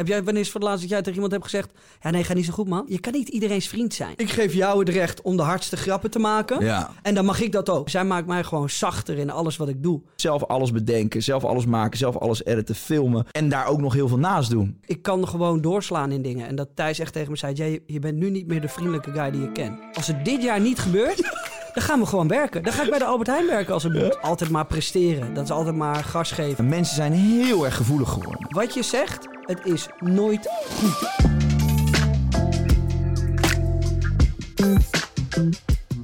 Heb jij, wanneer is voor de laatste dat jij tegen iemand hebt gezegd... Ja, nee, ga niet zo goed, man. Je kan niet iedereen's vriend zijn. Ik geef jou het recht om de hardste grappen te maken. Ja. En dan mag ik dat ook. Zij maakt mij gewoon zachter in alles wat ik doe. Zelf alles bedenken, zelf alles maken, zelf alles editen, filmen. En daar ook nog heel veel naast doen. Ik kan gewoon doorslaan in dingen. En dat Thijs echt tegen me zei... Jij, je bent nu niet meer de vriendelijke guy die je kent. Als het dit jaar niet gebeurt... Dan gaan we gewoon werken. Dan ga ik bij de Albert Heijn werken als het moet. Altijd maar presteren. Dat is altijd maar gas geven. En mensen zijn heel erg gevoelig geworden. Wat je zegt, het is nooit goed.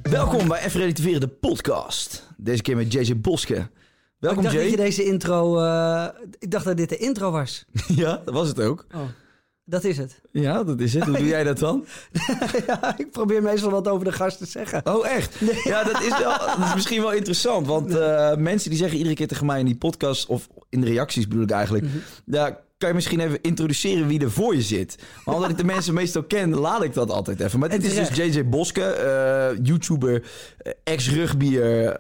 Welkom bij Even Relativeren, de podcast. Deze keer met JJ Boske. Welkom ik dacht Jay. dat je deze intro... eh, ik dacht dat dit de intro was. Ja, dat was het ook. Oh, dat is het. Ja, dat is het. Hoe doe jij dat dan? ja, ik probeer meestal wat over de gast te zeggen. Oh, echt? Ja, dat is, wel, dat is misschien wel interessant. Want eh, mensen die zeggen iedere keer tegen mij in die podcast... of in de reacties bedoel ik eigenlijk... Mhm. daar kan je misschien even introduceren wie er voor je zit. Maar omdat ik de mensen meestal ken, laat ik dat altijd even. Maar dit is dus. JJ Boske, eh, YouTuber, eh, ex-rugbier...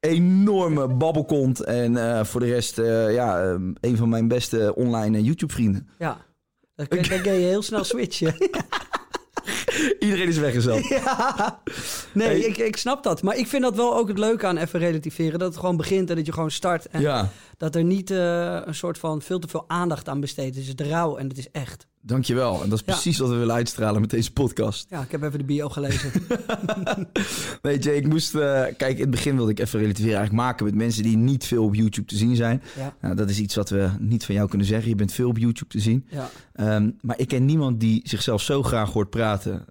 enorme babbelkont. En eh, voor de rest, eh, ja, eh, een van mijn beste online eh, YouTube-vrienden. Ja, dan kun, dan kun je heel snel switchen. Iedereen is weggezet. ja. Nee, Hey. ik, ik snap dat. Maar ik vind dat wel ook het leuke aan even relativeren. Dat het gewoon begint en dat je gewoon start. En Ja, dat er niet eh, een soort van veel te veel aandacht aan besteed is. Het is rauw en het is echt. dankjewel. En dat is Ja. precies wat we willen uitstralen met deze podcast. Ja, ik heb even de bio gelezen. Weet je, ik moest... eh, kijk, in het begin wilde ik even relativeren eigenlijk maken met mensen die niet veel op YouTube te zien zijn. ja, Nou, dat is iets wat we niet van jou kunnen zeggen. Je bent veel op YouTube te zien. ja. Ehm, maar ik ken niemand die zichzelf zo graag hoort praten...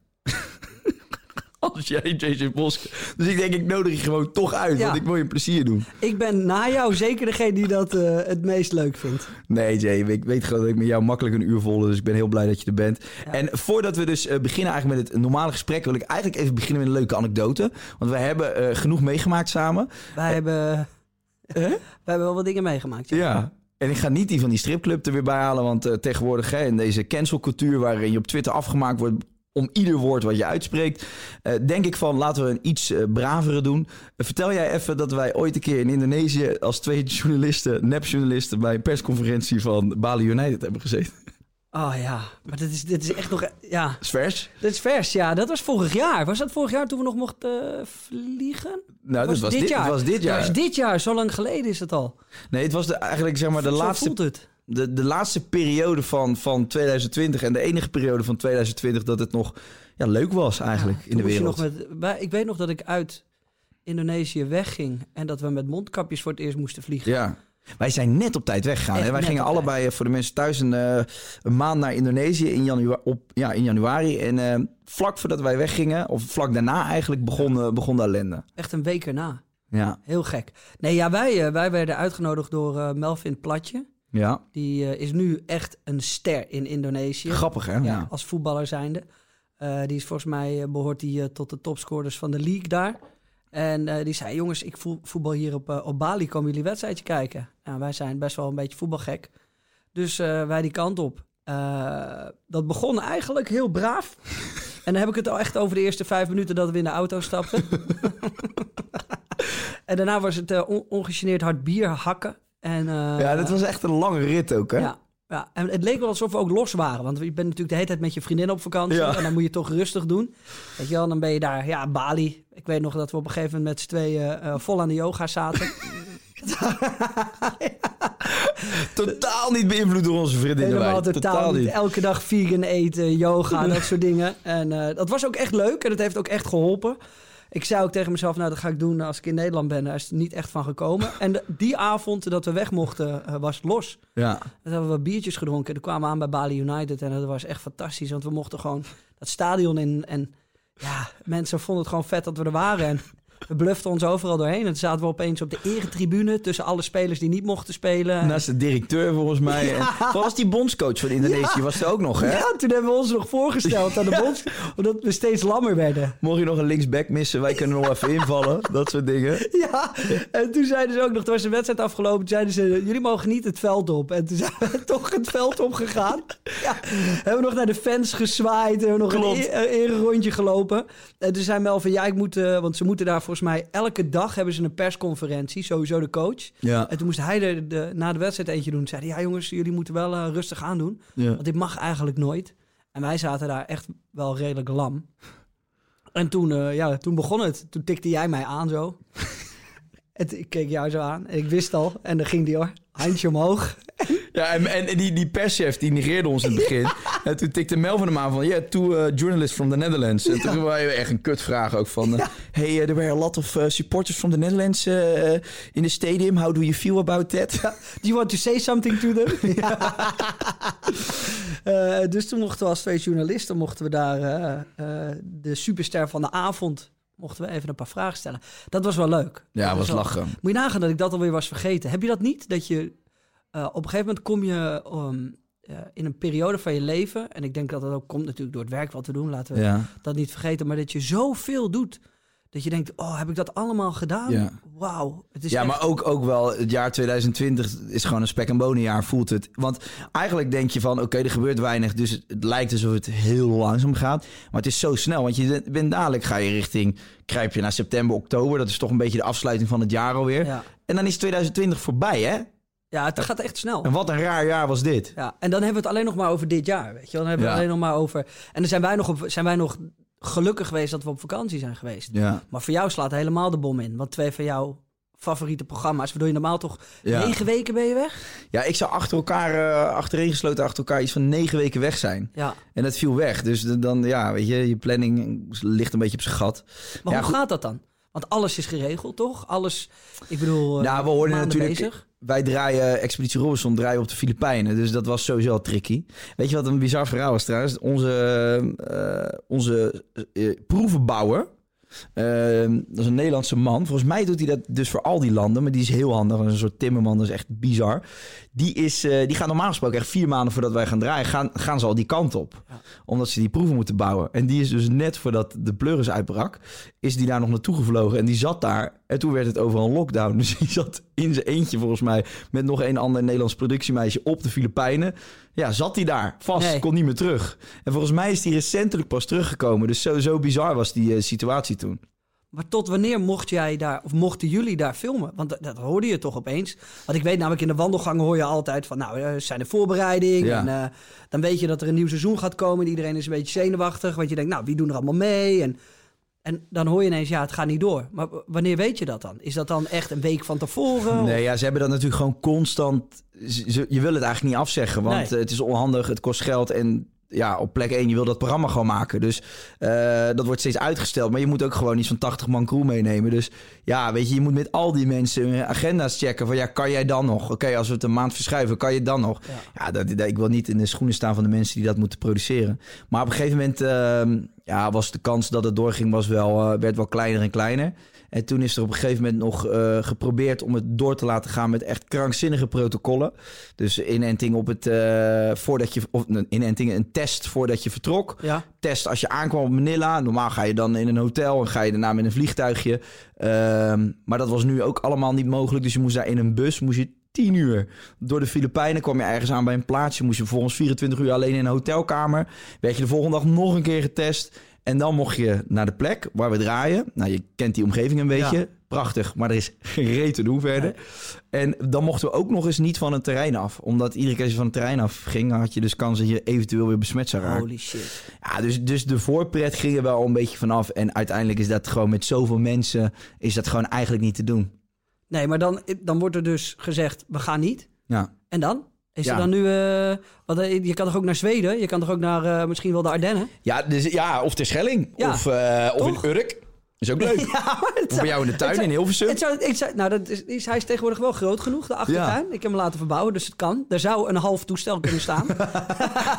Als jij, JJ Boske. Dus ik denk, ik nodig je gewoon toch uit. Ja. Want ik wil je een plezier doen. Ik ben na jou zeker degene die dat eh, het meest leuk vindt. Nee, Jay, ik weet gewoon dat ik met jou makkelijk een uur vol. Dus ik ben heel blij dat je er bent. Ja. En voordat we dus eh, beginnen eigenlijk met het normale gesprek... wil ik eigenlijk even beginnen met een leuke anekdote. Want wij hebben eh, genoeg meegemaakt samen. Wij hebben, Hè? wij hebben wel wat dingen meegemaakt. Ja. En ik ga niet die van die stripclub er weer bij halen. Want tegenwoordig hè, in deze cancelcultuur... waarin je op Twitter afgemaakt wordt om ieder woord wat je uitspreekt... eh, denk ik van laten we een iets eh, bravere doen. Vertel jij even dat wij ooit een keer in Indonesië... als twee journalisten, nepjournalisten... bij een persconferentie van Bali United hebben gezeten. Oh ja, maar dit is, dit is echt nog... Ja, is vers. dit is vers. Ja, dat was vorig jaar. Was dat vorig jaar toen we nog mochten eh, vliegen? Nou, dat was dit, jaar. was dit jaar. Dat was dit jaar. Zo lang geleden is het al. Nee, het was de, eigenlijk zeg maar de Zo laatste, voelt het. De, de laatste periode van, van 2020 en de enige periode van 2020 dat het nog ja, leuk was eigenlijk Ja, in de je wereld. Nog met, ik weet nog dat ik uit Indonesië wegging en dat we met mondkapjes voor het eerst moesten vliegen. Ja. Wij zijn net op tijd weggegaan. Hè? Wij gingen tijd. allebei eh, voor de mensen thuis een, eh, een maand naar Indonesië in, janua op, ja, in januari. En eh, vlak voordat wij weggingen, of vlak daarna eigenlijk, begon, begon de ellende. Echt een week erna. Ja, Heel gek. Nee, ja, wij, wij werden uitgenodigd door Melvin Platje. Ja. Die eh, is nu echt een ster in Indonesië. grappig hè? Ja, Ja. als voetballer zijnde. Eh, die is volgens mij, eh, behoort die tot de topscorers van de league daar. En die zei, jongens, ik voetbal hier op, op Bali, komen jullie wedstrijdje kijken? Nou, wij zijn best wel een beetje voetbalgek. Dus wij die kant op. Dat begon eigenlijk heel braaf. en dan heb ik het al echt over de eerste vijf minuten dat we in de auto stapten. en daarna was het on- ongegeneerd hard bier hakken. En, eh, ja, dat was echt een lange rit ook hè? ja, ja, en het leek wel alsof we ook los waren. Want je bent natuurlijk de hele tijd met je vriendin op vakantie. Ja. En dan moet je toch rustig doen. Weet je wel, dan ben je daar, ja, Bali. Ik weet nog dat we op een gegeven moment met z'n tweeën eh, vol aan de yoga zaten. Totaal niet beïnvloed door onze vriendinnen. Helemaal wij. totaal, niet. Elke dag vegan eten, yoga, dat soort dingen. En eh, dat was ook echt leuk en dat heeft ook echt geholpen. Ik zei ook tegen mezelf, nou dat ga ik doen als ik in Nederland ben. Daar is het niet echt van gekomen. En de- die avond dat we weg mochten, eh, was het los. Ja. Dan hebben we wat biertjes gedronken. Toen kwamen we aan bij Bali United en dat was echt fantastisch. Want we mochten gewoon dat stadion in. En ja, mensen vonden het gewoon vet dat we er waren. En we bluften ons overal doorheen. En toen zaten we opeens op de eretribune tussen alle spelers die niet mochten spelen. Naast de directeur volgens mij. Wat was die bondscoach van Indonesië? Was er ook nog, hè? Ja, toen hebben we ons nog voorgesteld aan de bond. Omdat we steeds lammer werden. Mocht je nog een linksback missen, wij kunnen nog even invallen. Dat soort dingen. Ja, en toen zeiden ze ook nog, toen was de wedstrijd afgelopen, zeiden ze, jullie mogen niet het veld op. En toen zijn we toch het veld opgegaan. Ja, hebben we nog naar de fans gezwaaid, hebben we nog Klopt. een e- een eregondje gelopen. En toen zei Mel van, ja, ik moet, eh, want ze moeten daar volgens mij, elke dag hebben ze een persconferentie, sowieso de coach. Ja. En toen moest hij er de, na de wedstrijd eentje doen. Zeiden, ja jongens, jullie moeten wel eh, rustig aan doen. Ja. Want dit mag eigenlijk nooit. En wij zaten daar echt wel redelijk lam. En toen, eh, ja, toen begon het. Toen tikte jij mij aan zo. En ik keek jou zo aan. En ik wist al. En dan ging die hoor. Handje omhoog. Ja, en, en die, die perschef die negeerde ons in het begin. En toen tikte Melvin hem aan van... Yeah, two uh, journalists from the Netherlands. En toen waren we echt een kutvraag ook van... uh, Hey, uh, there were a lot of uh, supporters from the Netherlands in the stadium. How do you feel about that? Do you want to say something to them? Eh, dus toen mochten we als twee journalisten... mochten we daar eh, eh, de superster van de avond... mochten we even een paar vragen stellen. Dat was wel leuk. Ja, Dat was lachen. Moet je nagaan dat ik dat alweer was vergeten. Heb je dat niet? Dat je eh, op een gegeven moment kom je um, eh, in een periode van je leven... en ik denk dat dat ook komt natuurlijk door het werk wat we doen... laten we Ja. dat niet vergeten... maar dat je zoveel doet... dat je denkt, oh, heb ik dat allemaal gedaan? Ja. Wauw. Het is Ja, echt- maar ook, ook wel het jaar 2020 is gewoon een spek en bonenjaar, voelt het. Want eigenlijk denk je van, oké, er gebeurt weinig, dus het, lijkt alsof het heel langzaam gaat. Maar het is zo snel, want je bent dadelijk ga je richting, kruip je naar september, oktober. Dat is toch een beetje de afsluiting van het jaar alweer. Ja. En dan is 2020 voorbij, hè? ja, het gaat echt snel. En wat een raar jaar was dit. Ja, en dan hebben we het alleen nog maar over dit jaar, weet je. Dan hebben we Ja. het alleen nog maar over... En dan zijn wij, nog op, zijn wij nog gelukkig geweest dat we op vakantie zijn geweest. Ja. Maar voor jou slaat helemaal de bom in. Want twee van jouw favoriete programma's... waardoor je normaal toch Ja. negen weken ben je weg? ja, ik zou achter elkaar, eh achtereen gesloten achter elkaar, iets van negen weken weg zijn. Ja. En dat viel weg. Dus dan, ja, weet je, je planning ligt een beetje op zijn gat. Maar Ja, hoe goed. gaat dat dan? Want alles is geregeld, toch? Alles, ik bedoel, eh, Nou, we hoorden natuurlijk. bezig. Wij draaien Expeditie Robinson draaien op de Filipijnen. Dus dat was sowieso al tricky. Weet je wat een bizar verhaal was trouwens? Onze, eh, onze eh, proevenbouwer. eh, dat is een Nederlandse man. Volgens mij doet hij dat dus voor al die landen. Maar die is heel handig. Dat is een soort timmerman. Dat is echt bizar. Die, is, eh, die gaat normaal gesproken echt vier maanden voordat wij gaan draaien. Gaan, gaan ze al die kant op. Omdat ze die proeven moeten bouwen. En die is dus net voordat de pleuris uitbrak. Is die daar nog naartoe gevlogen. En die zat daar. En toen werd het overal een lockdown. Dus die zat in zijn eentje volgens mij. Met nog een ander Nederlands productiemeisje op de Filipijnen. Ja, zat hij daar vast. Nee. Kon niet meer terug. En volgens mij is hij recentelijk pas teruggekomen. Dus zo, zo bizar was die eh, situatie toen. Maar tot wanneer mocht jij daar, of mochten jullie daar filmen? Want dat, dat hoorde je toch opeens. Want ik weet namelijk, in de wandelgangen hoor je altijd van... nou, er zijn de voorbereiding. Ja. En eh, dan weet je dat er een nieuw seizoen gaat komen. En iedereen is een beetje zenuwachtig. Want je denkt, nou, wie doen er allemaal mee? En, en dan hoor je ineens, ja, het gaat niet door. Maar wanneer weet je dat dan? Is dat dan echt een week van tevoren? Nee, ja, ze hebben dat natuurlijk gewoon constant. ze- je wil het eigenlijk niet afzeggen, want Nee. eh, het is onhandig, het kost geld en ja, op plek 1, je wil dat programma gewoon maken. Dus eh, dat wordt steeds uitgesteld. Maar je moet ook gewoon iets van 80 man crew meenemen. Dus ja, weet je, je moet met al die mensen hun agenda's checken. Van ja, kan jij dan nog? Oké, als we het een maand verschuiven, kan je dan nog? Ja, dat, dat- ik wil niet in de schoenen staan van de mensen die dat moeten produceren. Maar op een gegeven moment ehm, ja, was de kans dat het doorging, was wel, eh, werd wel kleiner en kleiner. En toen is er op een gegeven moment nog eh, geprobeerd om het door te laten gaan met echt krankzinnige protocollen. Dus inenting op het eh, voordat je of een inenting, een test voordat je vertrok. Ja, Test als je aankwam op Manila. Normaal ga je dan in een hotel en ga je daarna met een vliegtuigje. Ehm, maar dat was nu ook allemaal niet mogelijk. Dus je moest daar in een bus, moest je 10 uur door de Filipijnen. kwam je ergens aan bij een plaatsje. Moest je vervolgens 24 uur alleen in een hotelkamer. Werd je de volgende dag nog een keer getest. En dan mocht je naar de plek waar we draaien. Nou, je kent die omgeving een beetje. Ja. Prachtig, maar er is geen reet te doen verder. En dan mochten we ook nog eens niet van het terrein af. Omdat iedere keer als je van het terrein af ging... had je dus kans dat je eventueel weer besmet zou raken. holy shit. Ja, dus, dus de voorpret ging er wel een beetje vanaf. En uiteindelijk is dat gewoon met zoveel mensen... is dat gewoon eigenlijk niet te doen. Nee, maar dan, dan wordt er dus gezegd, we gaan niet. Ja. En dan? Is Ja. er dan nu... eh, want eh, je kan toch ook naar Zweden? Je kan toch ook naar eh, misschien wel de Ardennen? Ja, dus, ja of de Schelling. Ja, of of in Urk. Is ook leuk. Ja, maar bij jou in de tuin in Hilversum. Het zou, ik zei, nou, dat is, is, hij is tegenwoordig wel groot genoeg, de achtertuin. Ik heb hem laten verbouwen, dus het kan. Er zou een half toestel kunnen staan.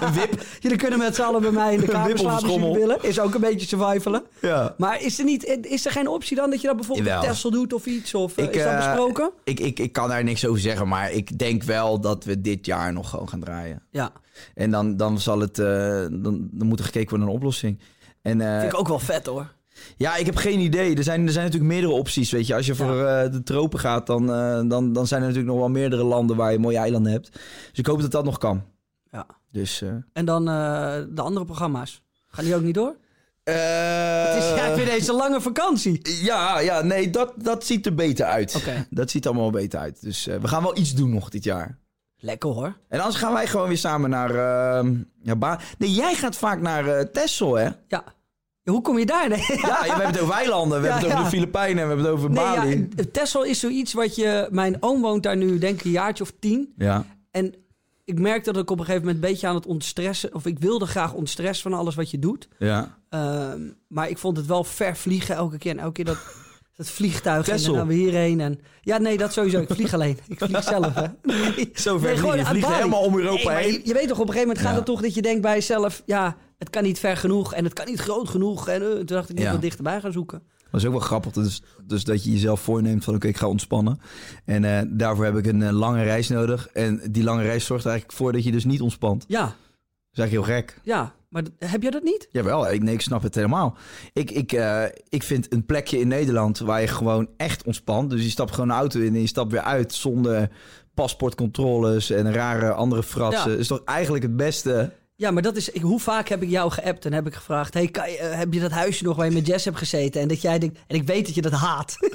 Een wip. Jullie kunnen met z'n allen bij mij in de kamer slapen als jullie willen. Is ook een beetje survivalen. Ja. Maar is er, niet, is er geen optie dan dat je dat bijvoorbeeld Texel doet of iets? Of eh, Ik, is dat eh, besproken? Ik, ik, ik kan daar niks over zeggen, maar ik denk wel dat we dit jaar nog gewoon gaan draaien. Ja, En dan, dan zal het, eh, dan, dan moet er gekeken worden naar een oplossing. En, vind ik ook wel vet hoor. Ja, ik heb geen idee. Er zijn, er zijn natuurlijk meerdere opties. Weet je, als je voor eh, de tropen gaat, dan, eh, dan, dan zijn er natuurlijk nog wel meerdere landen waar je mooie eilanden hebt. Dus ik hoop dat dat nog kan. Ja. Dus. eh En dan de andere programma's. Gaan die ook niet door? Het is ja, weer deze lange vakantie. ja, ja, nee, dat, dat ziet er beter uit. Oké. Dat ziet er allemaal beter uit. Dus we gaan wel iets doen nog dit jaar. Lekker hoor. En anders gaan wij gewoon weer samen naar. eh, ja, nee, jij gaat vaak naar Texel, hè? Ja. Hoe kom je daar? Nee, Ja, we hebben het over eilanden, we Ja, hebben het over ja. de Filipijnen, we hebben het over nee Bali. ja, Texel is zoiets wat je... Mijn oom woont daar nu denk ik een jaartje of tien. Ja, En ik merkte dat ik op een gegeven moment een beetje aan het ontstressen... of ik wilde graag ontstressen van alles wat je doet. ja. Ehm, maar ik vond het wel ver vliegen elke keer. En elke keer dat, dat vliegtuig en dan gaan we hierheen. En, ja, nee, dat sowieso. Ik vlieg alleen. Ik vlieg zelf, hè. Nee. Zo ver Nee, gewoon Je vliegt helemaal om Europa Nee, heen. Je, je weet toch, op een gegeven moment gaat het toch dat je denkt bij jezelf... ja, het kan niet ver genoeg en het kan niet groot genoeg. En eh, toen dacht ik, ik Ja. wat dichterbij gaan zoeken. Dat is ook wel grappig. Dus, dus dat je jezelf voorneemt van oké, ik ga ontspannen. En eh, daarvoor heb ik een eh, lange reis nodig. En die lange reis zorgt er eigenlijk voor dat je dus niet ontspant. Ja, Dat is eigenlijk heel gek. ja. Maar heb je dat niet? Jawel, ik, nee, ik snap het helemaal. Ik, ik, ik vind een plekje in Nederland waar je gewoon echt ontspant. Dus je stapt gewoon een auto in en je stapt weer uit zonder paspoortcontroles en rare andere fratsen. Ja. is toch eigenlijk het beste. Ja, maar dat is... Ik, hoe vaak heb ik jou geappt en heb ik gevraagd... Hey, kan je, eh, heb je dat huisje nog waar je met Jess hebt gezeten? En dat jij denkt... En ik weet dat je dat haat.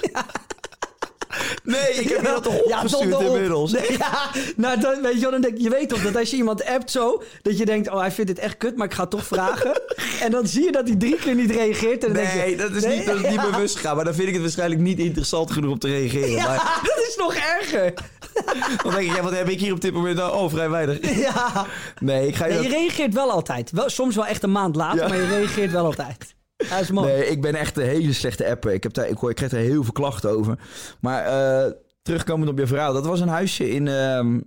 Nee, ik heb dat toch opgestuurd inmiddels. Nee, ja, nou, dan, weet je, dan denk, je weet toch dat als je iemand appt zo, dat je denkt, oh, hij vindt het echt kut, maar ik ga toch vragen. en dan zie je dat hij drie keer niet reageert. En dan denk Nee, je, dat is nee, niet, dat is niet bewust gegaan. Maar dan vind ik het waarschijnlijk niet interessant genoeg om te reageren. Maar dat is nog erger. dan denk ik, ja, wat heb ik hier op dit moment nou? Oh, vrij weinig. Ja. Nee, ik ga je Nee, dat- je reageert wel altijd. Wel, soms wel echt een maand later, Ja. maar je reageert wel altijd. Dat is mooi. Nee, ik ben echt een hele slechte apper. Ik, heb daar, ik, hoor, ik krijg daar heel veel klachten over. Maar eh, terugkomend op je verhaal. Dat was een huisje in, ehm,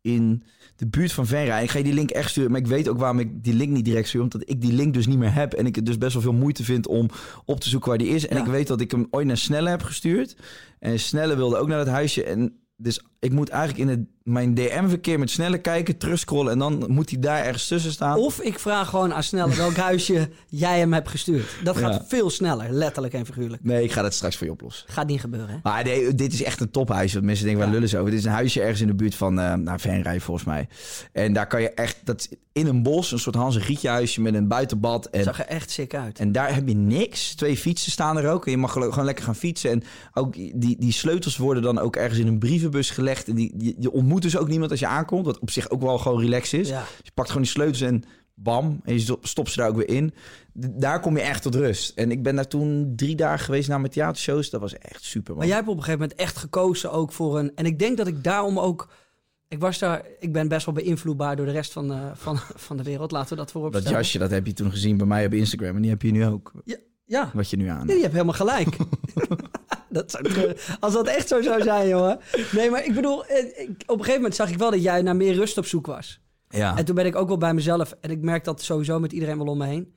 in de buurt van Venray. Ik ga je die link echt sturen. Maar ik weet ook waarom ik die link niet direct stuur. Omdat ik die link dus niet meer heb. En ik het dus best wel veel moeite vind om op te zoeken waar die is. En Ja. ik weet dat ik hem ooit naar Snelle heb gestuurd. En Snelle wilde ook naar het huisje. En dus ik moet eigenlijk in het, mijn DM-verkeer met Snelle kijken, terugscrollen. En dan moet hij daar ergens tussen staan. Of ik vraag gewoon aan Snelle welk huisje jij hem hebt gestuurd. Dat gaat Ja. veel sneller, letterlijk en figuurlijk. Nee, ik ga dat straks voor je oplossen. Gaat niet gebeuren, hè? Maar nee, dit is echt een tophuis. Want mensen denken, waar Ja. lullen ze over? Dit is een huisje ergens in de buurt van uh, nou, Venray, volgens mij. En daar kan je echt, dat in een bos, een soort Hans en Grietje huisje met een buitenbad. En, zag er echt sick uit. en daar heb je niks. Twee fietsen staan er ook. En je mag gewoon lekker gaan fietsen. En ook die, die sleutels worden dan ook ergens in een brievenbus gelegd. Die, je ontmoet dus ook niemand als je aankomt. Wat op zich ook wel gewoon relaxed is. Ja. Dus je pakt gewoon die sleutels en bam. En je stop- stopt ze daar ook weer in. Daar kom je echt tot rust. En ik ben daar toen drie dagen geweest naar mijn theatershows. Dat was echt super, man. Maar jij hebt op een gegeven moment echt gekozen ook voor een... En ik denk dat ik daarom ook... Ik was daar... Ik ben best wel beïnvloedbaar door de rest van, eh, van, van de wereld. Laten we dat voorop Dat jasje, dat heb je toen gezien bij mij op Instagram. En die heb je nu ook. Ja, ja. Wat je nu aan Nee, je hebt helemaal gelijk. dat zou, als dat echt zo zou zijn, jongen. Nee, maar ik bedoel... eh, ik- op een gegeven moment zag ik wel dat jij naar meer rust op zoek was. Ja. En toen ben ik ook wel bij mezelf... En ik merk dat sowieso met iedereen wel om me heen.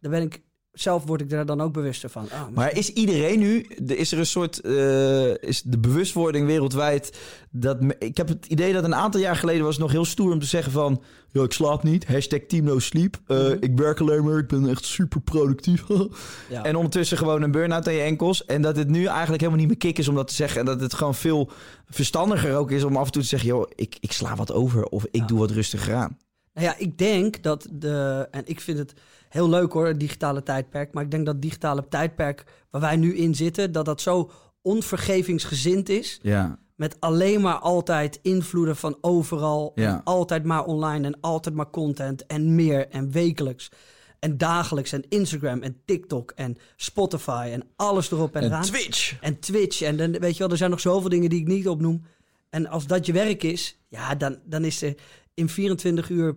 Dan ben ik... Zelf word ik daar dan ook bewuster van. Ah, Maar is iedereen nu, is er een soort, eh, is de bewustwording wereldwijd, dat, ik heb het idee dat een aantal jaar geleden was het nog heel stoer om te zeggen van, ja, ik slaap niet, hashtag team no sleep, Eh, Mhm. ik werk alleen maar, ik ben echt super productief. ja. En ondertussen gewoon een burn-out aan je enkels. En dat het nu eigenlijk helemaal niet meer kick is om dat te zeggen. En dat het gewoon veel verstandiger ook is om af en toe te zeggen, joh, ik, ik sla wat over of ik Ja. doe wat rustiger aan. Nou ja, ik denk dat de. En ik vind het heel leuk hoor, het digitale tijdperk. Maar ik denk dat het digitale tijdperk waar wij nu in zitten, dat dat zo onvergevingsgezind is. Ja. Met alleen maar altijd invloeden van overal. Ja. En altijd maar online en altijd maar content. En meer en wekelijks. En dagelijks. En Instagram en TikTok en Spotify en alles erop en, En eraan. Twitch. En Twitch. En dan weet je wel, er zijn nog zoveel dingen die ik niet opnoem. En als dat je werk is, ja, dan, dan is er in 24 uur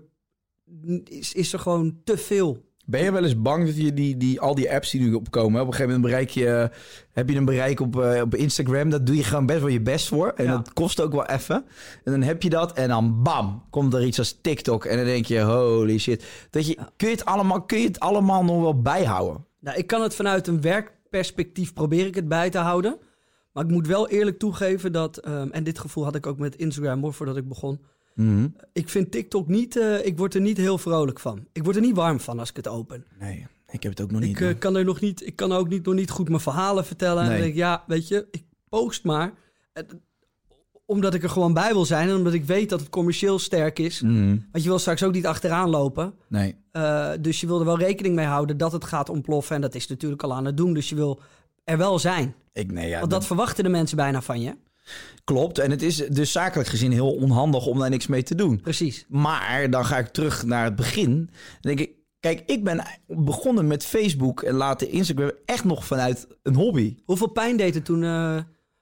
is, is er gewoon te veel. Ben je wel eens bang dat je die, die, al die apps die nu opkomen, op een gegeven moment bereik je, heb je een bereik op, eh, op Instagram, dat doe je gewoon best wel je best voor. En Ja. dat kost ook wel even. En dan heb je dat en dan bam, komt er iets als TikTok. En dan denk je, holy shit. Dat je, kun, je het allemaal, kun je het allemaal nog wel bijhouden? Nou, ik kan het vanuit een werkperspectief probeer ik het bij te houden. Maar ik moet wel eerlijk toegeven dat, ehm, en dit gevoel had ik ook met Instagram hoor, voordat ik begon. Ik vind TikTok niet, eh, ik word er niet heel vrolijk van. Ik word er niet warm van als ik het open. Nee, ik heb het ook nog niet. Ik eh, kan er nog niet, ik kan ook niet, nog niet goed mijn verhalen vertellen. En Nee. denk ja, weet je, ik post maar. Eh, omdat ik er gewoon bij wil zijn en omdat ik weet dat het commercieel sterk is. Mhm. Want je wil straks ook niet achteraan lopen. Nee. Dus je wil er wel rekening mee houden dat het gaat ontploffen. En dat is natuurlijk al aan het doen. Dus je wil er wel zijn. Ik, nee, ja, Want dat verwachten de mensen bijna van je. Klopt. En het is dus zakelijk gezien heel onhandig om daar niks mee te doen. Precies. Maar dan ga ik terug naar het begin. Dan denk ik, kijk, ik ben begonnen met Facebook en later Instagram echt nog vanuit een hobby. Hoeveel pijn deed het toen, eh,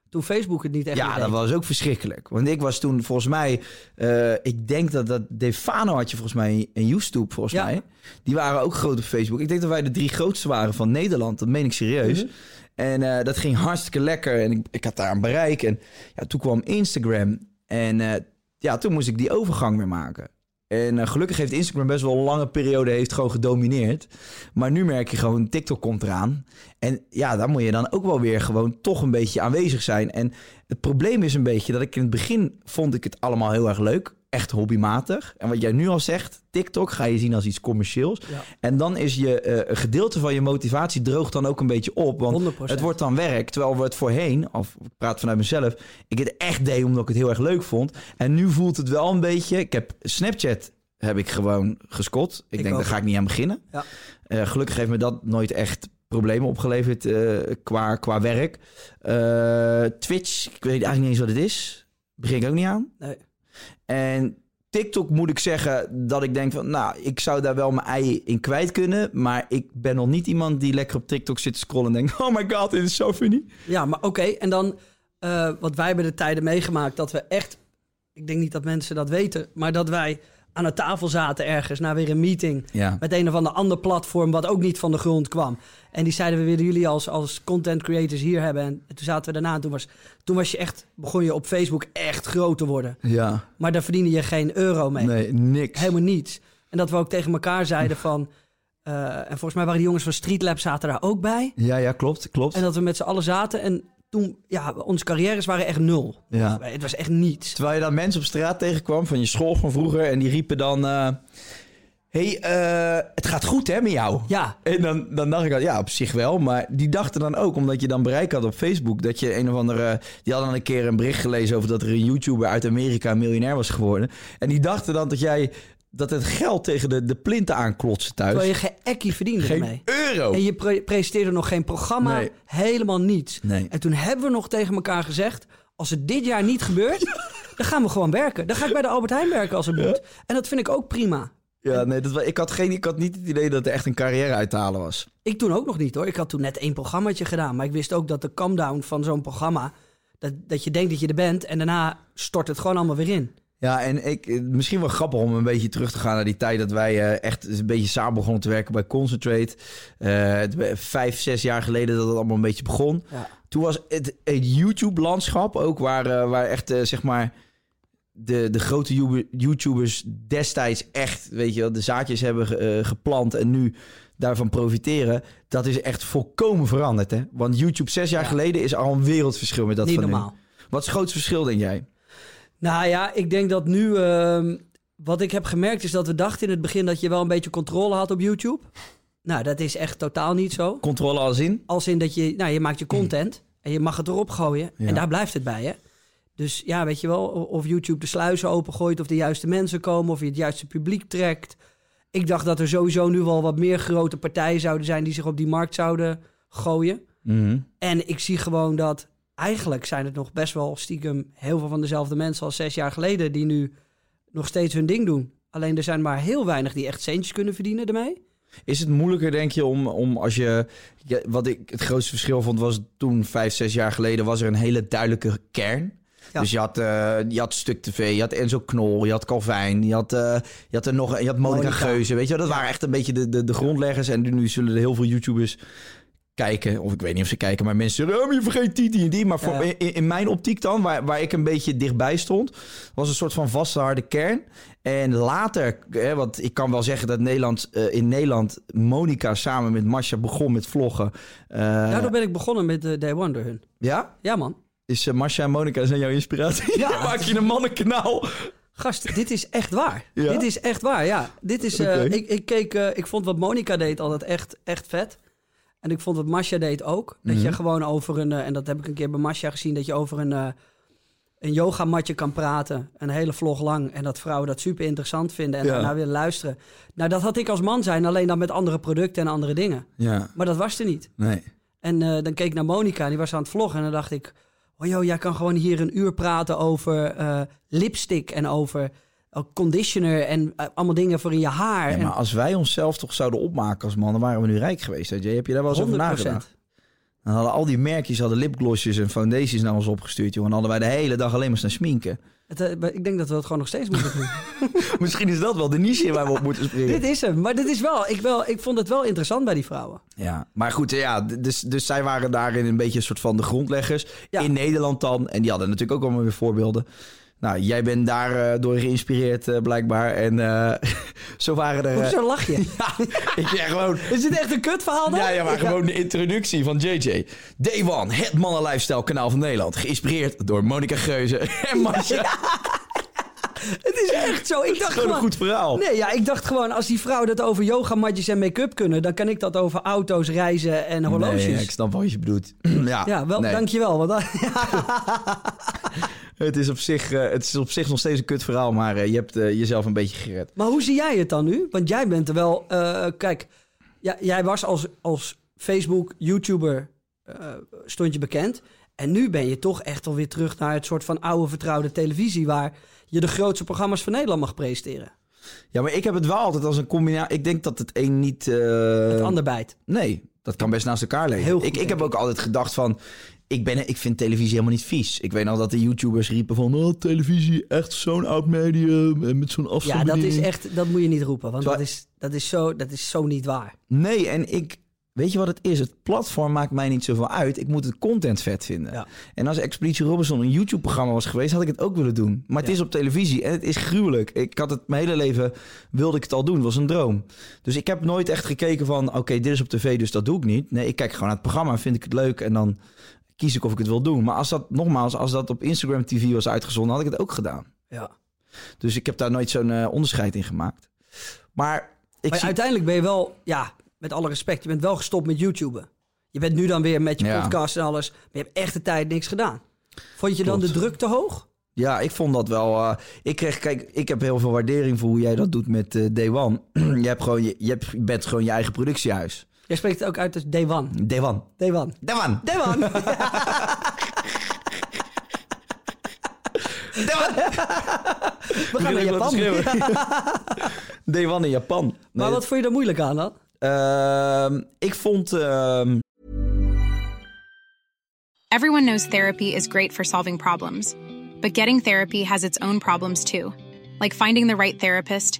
toen Facebook het niet echt Ja, deed? dat was ook verschrikkelijk. Want ik was toen volgens mij, eh, ik denk dat dat Defano had je volgens mij en YouTube volgens Ja. mij. Die waren ook groot op Facebook. Ik denk dat wij de drie grootste waren van Nederland. Dat meen ik serieus. Mhm. En eh, dat ging hartstikke lekker. En ik, ik had daar een bereik. En ja, toen kwam Instagram. En eh, ja, toen moest ik die overgang weer maken. En eh, gelukkig heeft Instagram best wel een lange periode heeft gewoon gedomineerd. Maar nu merk je gewoon, TikTok komt eraan. En ja, daar moet je dan ook wel weer gewoon toch een beetje aanwezig zijn. En het probleem is een beetje dat ik in het begin vond ik het allemaal heel erg leuk. Echt hobbymatig. En wat jij nu al zegt, TikTok ga je zien als iets commercieels. Ja. En dan is je een gedeelte van je motivatie droogt dan ook een beetje op. Want 100%. het wordt dan werk. Terwijl we het voorheen, of ik praat vanuit mezelf, ik het echt deed omdat ik het heel erg leuk vond. En nu voelt het wel een beetje. Ik heb Snapchat heb ik gewoon geskot. Ik, Ik denk, ook. daar ga ik niet aan beginnen. Ja. Eh, gelukkig heeft me dat nooit echt problemen opgeleverd eh, qua, qua werk. Twitch, ik weet eigenlijk niet eens wat het is. Begin ik ook niet aan. Nee. En TikTok moet ik zeggen dat ik denk van, nou, ik zou daar wel mijn ei in kwijt kunnen. Maar ik ben nog niet iemand die lekker op TikTok zit te scrollen en denkt, oh my god, dit is zo funny. Ja, maar oké. En dan, eh wat wij hebben de tijden meegemaakt, dat we echt, ik denk niet dat mensen dat weten, maar dat wij aan een tafel zaten ergens na weer een meeting Ja. met een of ander ander platform wat ook niet van de grond kwam. En die zeiden we willen jullie als, als content creators hier hebben. En toen zaten we daarna. En toen was, toen was je echt, begon je op Facebook echt groot te worden. Ja, Maar daar verdiende je geen euro mee. nee, niks. Helemaal niets. En dat we ook tegen elkaar zeiden van. eh, en volgens mij waren die jongens van Street Lab zaten daar ook bij. Ja, ja, klopt, klopt. En dat we met z'n allen zaten. En toen, ja, onze carrières waren echt nul. Ja. Het was echt niets. Terwijl je dan mensen op straat tegenkwam van je school van vroeger en die riepen dan... eh hey, eh, het gaat goed hè met jou? Ja, En dan, dan dacht ik al, ja, op zich wel. Maar die dachten dan ook, omdat je dan bereik had op Facebook... dat je een of andere... Die hadden dan een keer een bericht gelezen over dat er een YouTuber uit Amerika miljonair was geworden. En die dachten dan dat jij... dat het geld tegen de, de plinten aanklotste thuis. terwijl je geen ekkie verdiende Geen ermee. euro. En je pre- presenteerde nog geen programma, Nee. helemaal niets. Nee. En toen hebben we nog tegen elkaar gezegd: als het dit jaar niet gebeurt, dan gaan we gewoon werken. Dan ga ik bij de Albert Heijn werken als het moet. En dat vind ik ook prima. Ja, nee, dat, ik, had geen, ik had niet het idee dat er echt een carrière uit te halen was. Ik toen ook nog niet hoor. Ik had toen net één programmaatje gedaan. Maar ik wist ook dat de come-down van zo'n programma... Dat, dat je denkt dat je er bent en daarna stort het gewoon allemaal weer in. Ja, en ik, eh, misschien wel grappig om een beetje terug te gaan naar die tijd dat wij eh, echt een beetje samen begonnen te werken bij Concentrate. Eh, vijf, zes jaar geleden dat het allemaal een beetje begon. Ja. Toen was het, het YouTube-landschap ook waar, waar echt, zeg maar, de, de grote You- YouTubers destijds echt, weet je wel, de zaadjes hebben ge- geplant en nu daarvan profiteren. Dat is echt volkomen veranderd, hè? Want YouTube zes jaar Ja. geleden is al een wereldverschil met dat niet van nu. Wat is het grootste verschil, denk jij? Nou ja, ik denk dat nu... ehm, wat ik heb gemerkt is dat we dachten in het begin... dat je wel een beetje controle had op YouTube. Nou, dat is echt totaal niet zo. Controle als in? Als in dat je... Nou, je maakt je content en je mag het erop gooien. Ja. En daar blijft het bij, hè? Dus ja, weet je wel, of YouTube de sluizen opengooit... of de juiste mensen komen, of je het juiste publiek trekt. Ik dacht dat er sowieso nu wel wat meer grote partijen zouden zijn... die zich op die markt zouden gooien. Mhm. En ik zie gewoon dat eigenlijk zijn het nog best wel stiekem heel veel van dezelfde mensen als zes jaar geleden die nu nog steeds hun ding doen. Alleen er zijn maar heel weinig die echt centjes kunnen verdienen ermee. Is het moeilijker, denk je, om, om als je... ja, wat ik het grootste verschil vond was toen, vijf, zes jaar geleden... was er een hele duidelijke kern. Ja. Dus je had, eh, je had Stuk TV, je had Enzo Knol, je had Calvijn, je had, eh, je had er nog, je had Monica. Geuze. Weet je, dat waren echt een beetje de, de, de grondleggers. En nu zullen er heel veel YouTubers kijken. Of ik weet niet of ze kijken, maar mensen zeggen, oh, je vergeet die, die en die. Maar voor, Ja. in, in mijn optiek dan, waar, waar ik een beetje dichtbij stond, was een soort van vaste harde kern. En later, hè, want ik kan wel zeggen dat Nederland, eh, in Nederland Monica samen met Masha begon met vloggen. Eh, Daardoor ben ik begonnen met de Day One door hun. ja? Ja, man. Is uh, Masha en Monica zijn jouw inspiratie? Ja, maak je een mannenkanaal. Gast, dit is echt waar. Ja? Dit is echt waar, ja. Dit is, ik, ik, keek, ik vond wat Monica deed altijd echt, echt vet. En ik vond wat Masha deed ook. Dat Mhm. je gewoon over een, eh, en dat heb ik een keer bij Masha gezien, dat je over een, eh een yogamatje kan praten. Een hele vlog lang. En dat vrouwen dat super interessant vinden en Ja. daarna willen luisteren. Nou, dat had ik als man zijn, alleen dan met andere producten en andere dingen. Ja, Maar dat was er niet. nee. En eh, dan keek ik naar Monica, en die was aan het vloggen. En dan dacht ik, oh joh, jij kan gewoon hier een uur praten over lipstick en over conditioner en eh, allemaal dingen voor in je haar. Ja, maar als wij onszelf toch zouden opmaken als man, dan waren we nu rijk geweest. Je? Heb je daar wel eens over 100%. nagedacht? Dan hadden al die merkjes, hadden lipglossjes en foundations naar ons opgestuurd, joh. En hadden wij de hele dag alleen maar staan sminken. Het, eh, ik denk dat we het gewoon nog steeds moeten doen. Misschien is dat wel de niche waar we op moeten springen. dit is hem. Maar dit is wel ik, wel, ik vond het wel interessant bij die vrouwen. Ja, maar goed, ja, dus, dus zij waren daarin een beetje een soort van de grondleggers. Ja. In Nederland dan. En die hadden natuurlijk ook allemaal weer voorbeelden. Nou, jij bent daar eh, door geïnspireerd eh, blijkbaar. En eh, zo waren er... Hoezo lach je? ja, ik ja, gewoon... Is dit echt een kutverhaal dan? Ja, ja, maar gewoon de introductie van JJ. Day One, het mannen lifestyle kanaal van Nederland. Geïnspireerd door Monica Geuze en Masha. Het is echt zo. Ik dacht Gewoon een goed verhaal. Nee, ja, ik dacht gewoon, als die vrouwen dat over yogamatjes en make-up kunnen, dan kan ik dat over auto's, reizen en horloges. Nee, ik snap wat je bedoelt. ja, ja, wel, nee. dankjewel. Want Het is, op zich, eh, het is op zich nog steeds een kut verhaal, maar eh, je hebt eh, jezelf een beetje gered. Maar hoe zie jij het dan nu? Want jij bent er wel... kijk, ja, jij was als, als Facebook, YouTuber, eh, stond je bekend. En nu ben je toch echt alweer terug naar het soort van oude vertrouwde televisie... waar je de grootste programma's van Nederland mag presenteren. Ja, maar ik heb het wel altijd als een combinatie. Ik denk dat het een niet. Het ander bijt. Nee, dat kan best naast elkaar leven. Goed, ik, ik heb ook altijd gedacht van. Ik, ben, ik vind televisie helemaal niet vies. Ik weet nog dat de YouTubers riepen van... Oh, televisie, echt zo'n oud medium. En met zo'n Ja, afstandsbediening. dat is echt... Dat moet je niet roepen, want Terwijl- dat is, dat, is zo, dat is zo niet waar. Nee, en ik... Weet je wat het is? Het platform maakt mij niet zoveel uit. Ik moet het content vet vinden. Ja. En als Expeditie Robinson een YouTube-programma was geweest... had ik het ook willen doen. Maar het Ja. is op televisie en het is gruwelijk. Ik had het mijn hele leven... wilde ik het al doen. Het was een droom. Dus ik heb nooit echt gekeken van... oké, dit is op tv, dus dat doe ik niet. Nee, ik kijk gewoon naar het programma. Vind ik het leuk en dan kies ik of ik het wil doen. Maar als dat, nogmaals, als dat op Instagram TV was uitgezonden... had ik het ook gedaan. Ja. Dus ik heb daar nooit zo'n eh, onderscheid in gemaakt. Maar ik Maar zie... uiteindelijk ben je wel, ja, met alle respect, je bent wel gestopt met YouTuben. Je bent nu dan weer met je Ja. podcast en alles, maar je hebt echt de tijd niks gedaan. Vond je dan de druk te hoog? Ja, ik vond dat wel. eh, ik kreeg, kijk, ik heb heel veel waardering voor hoe jij dat doet met eh Day One. je, hebt gewoon, je, je, hebt, je bent gewoon je eigen productiehuis. Jij spreekt het ook uit als Day One. Day One. Day One. Day One. Day One. Day One. We gaan naar Japan. Day One in Japan. Nee, Maar wat vond je er moeilijk aan dan? ehm, ik vond. ehm, Everyone knows therapy is great for solving problems, but getting therapy has its own problems too, like finding the right therapist,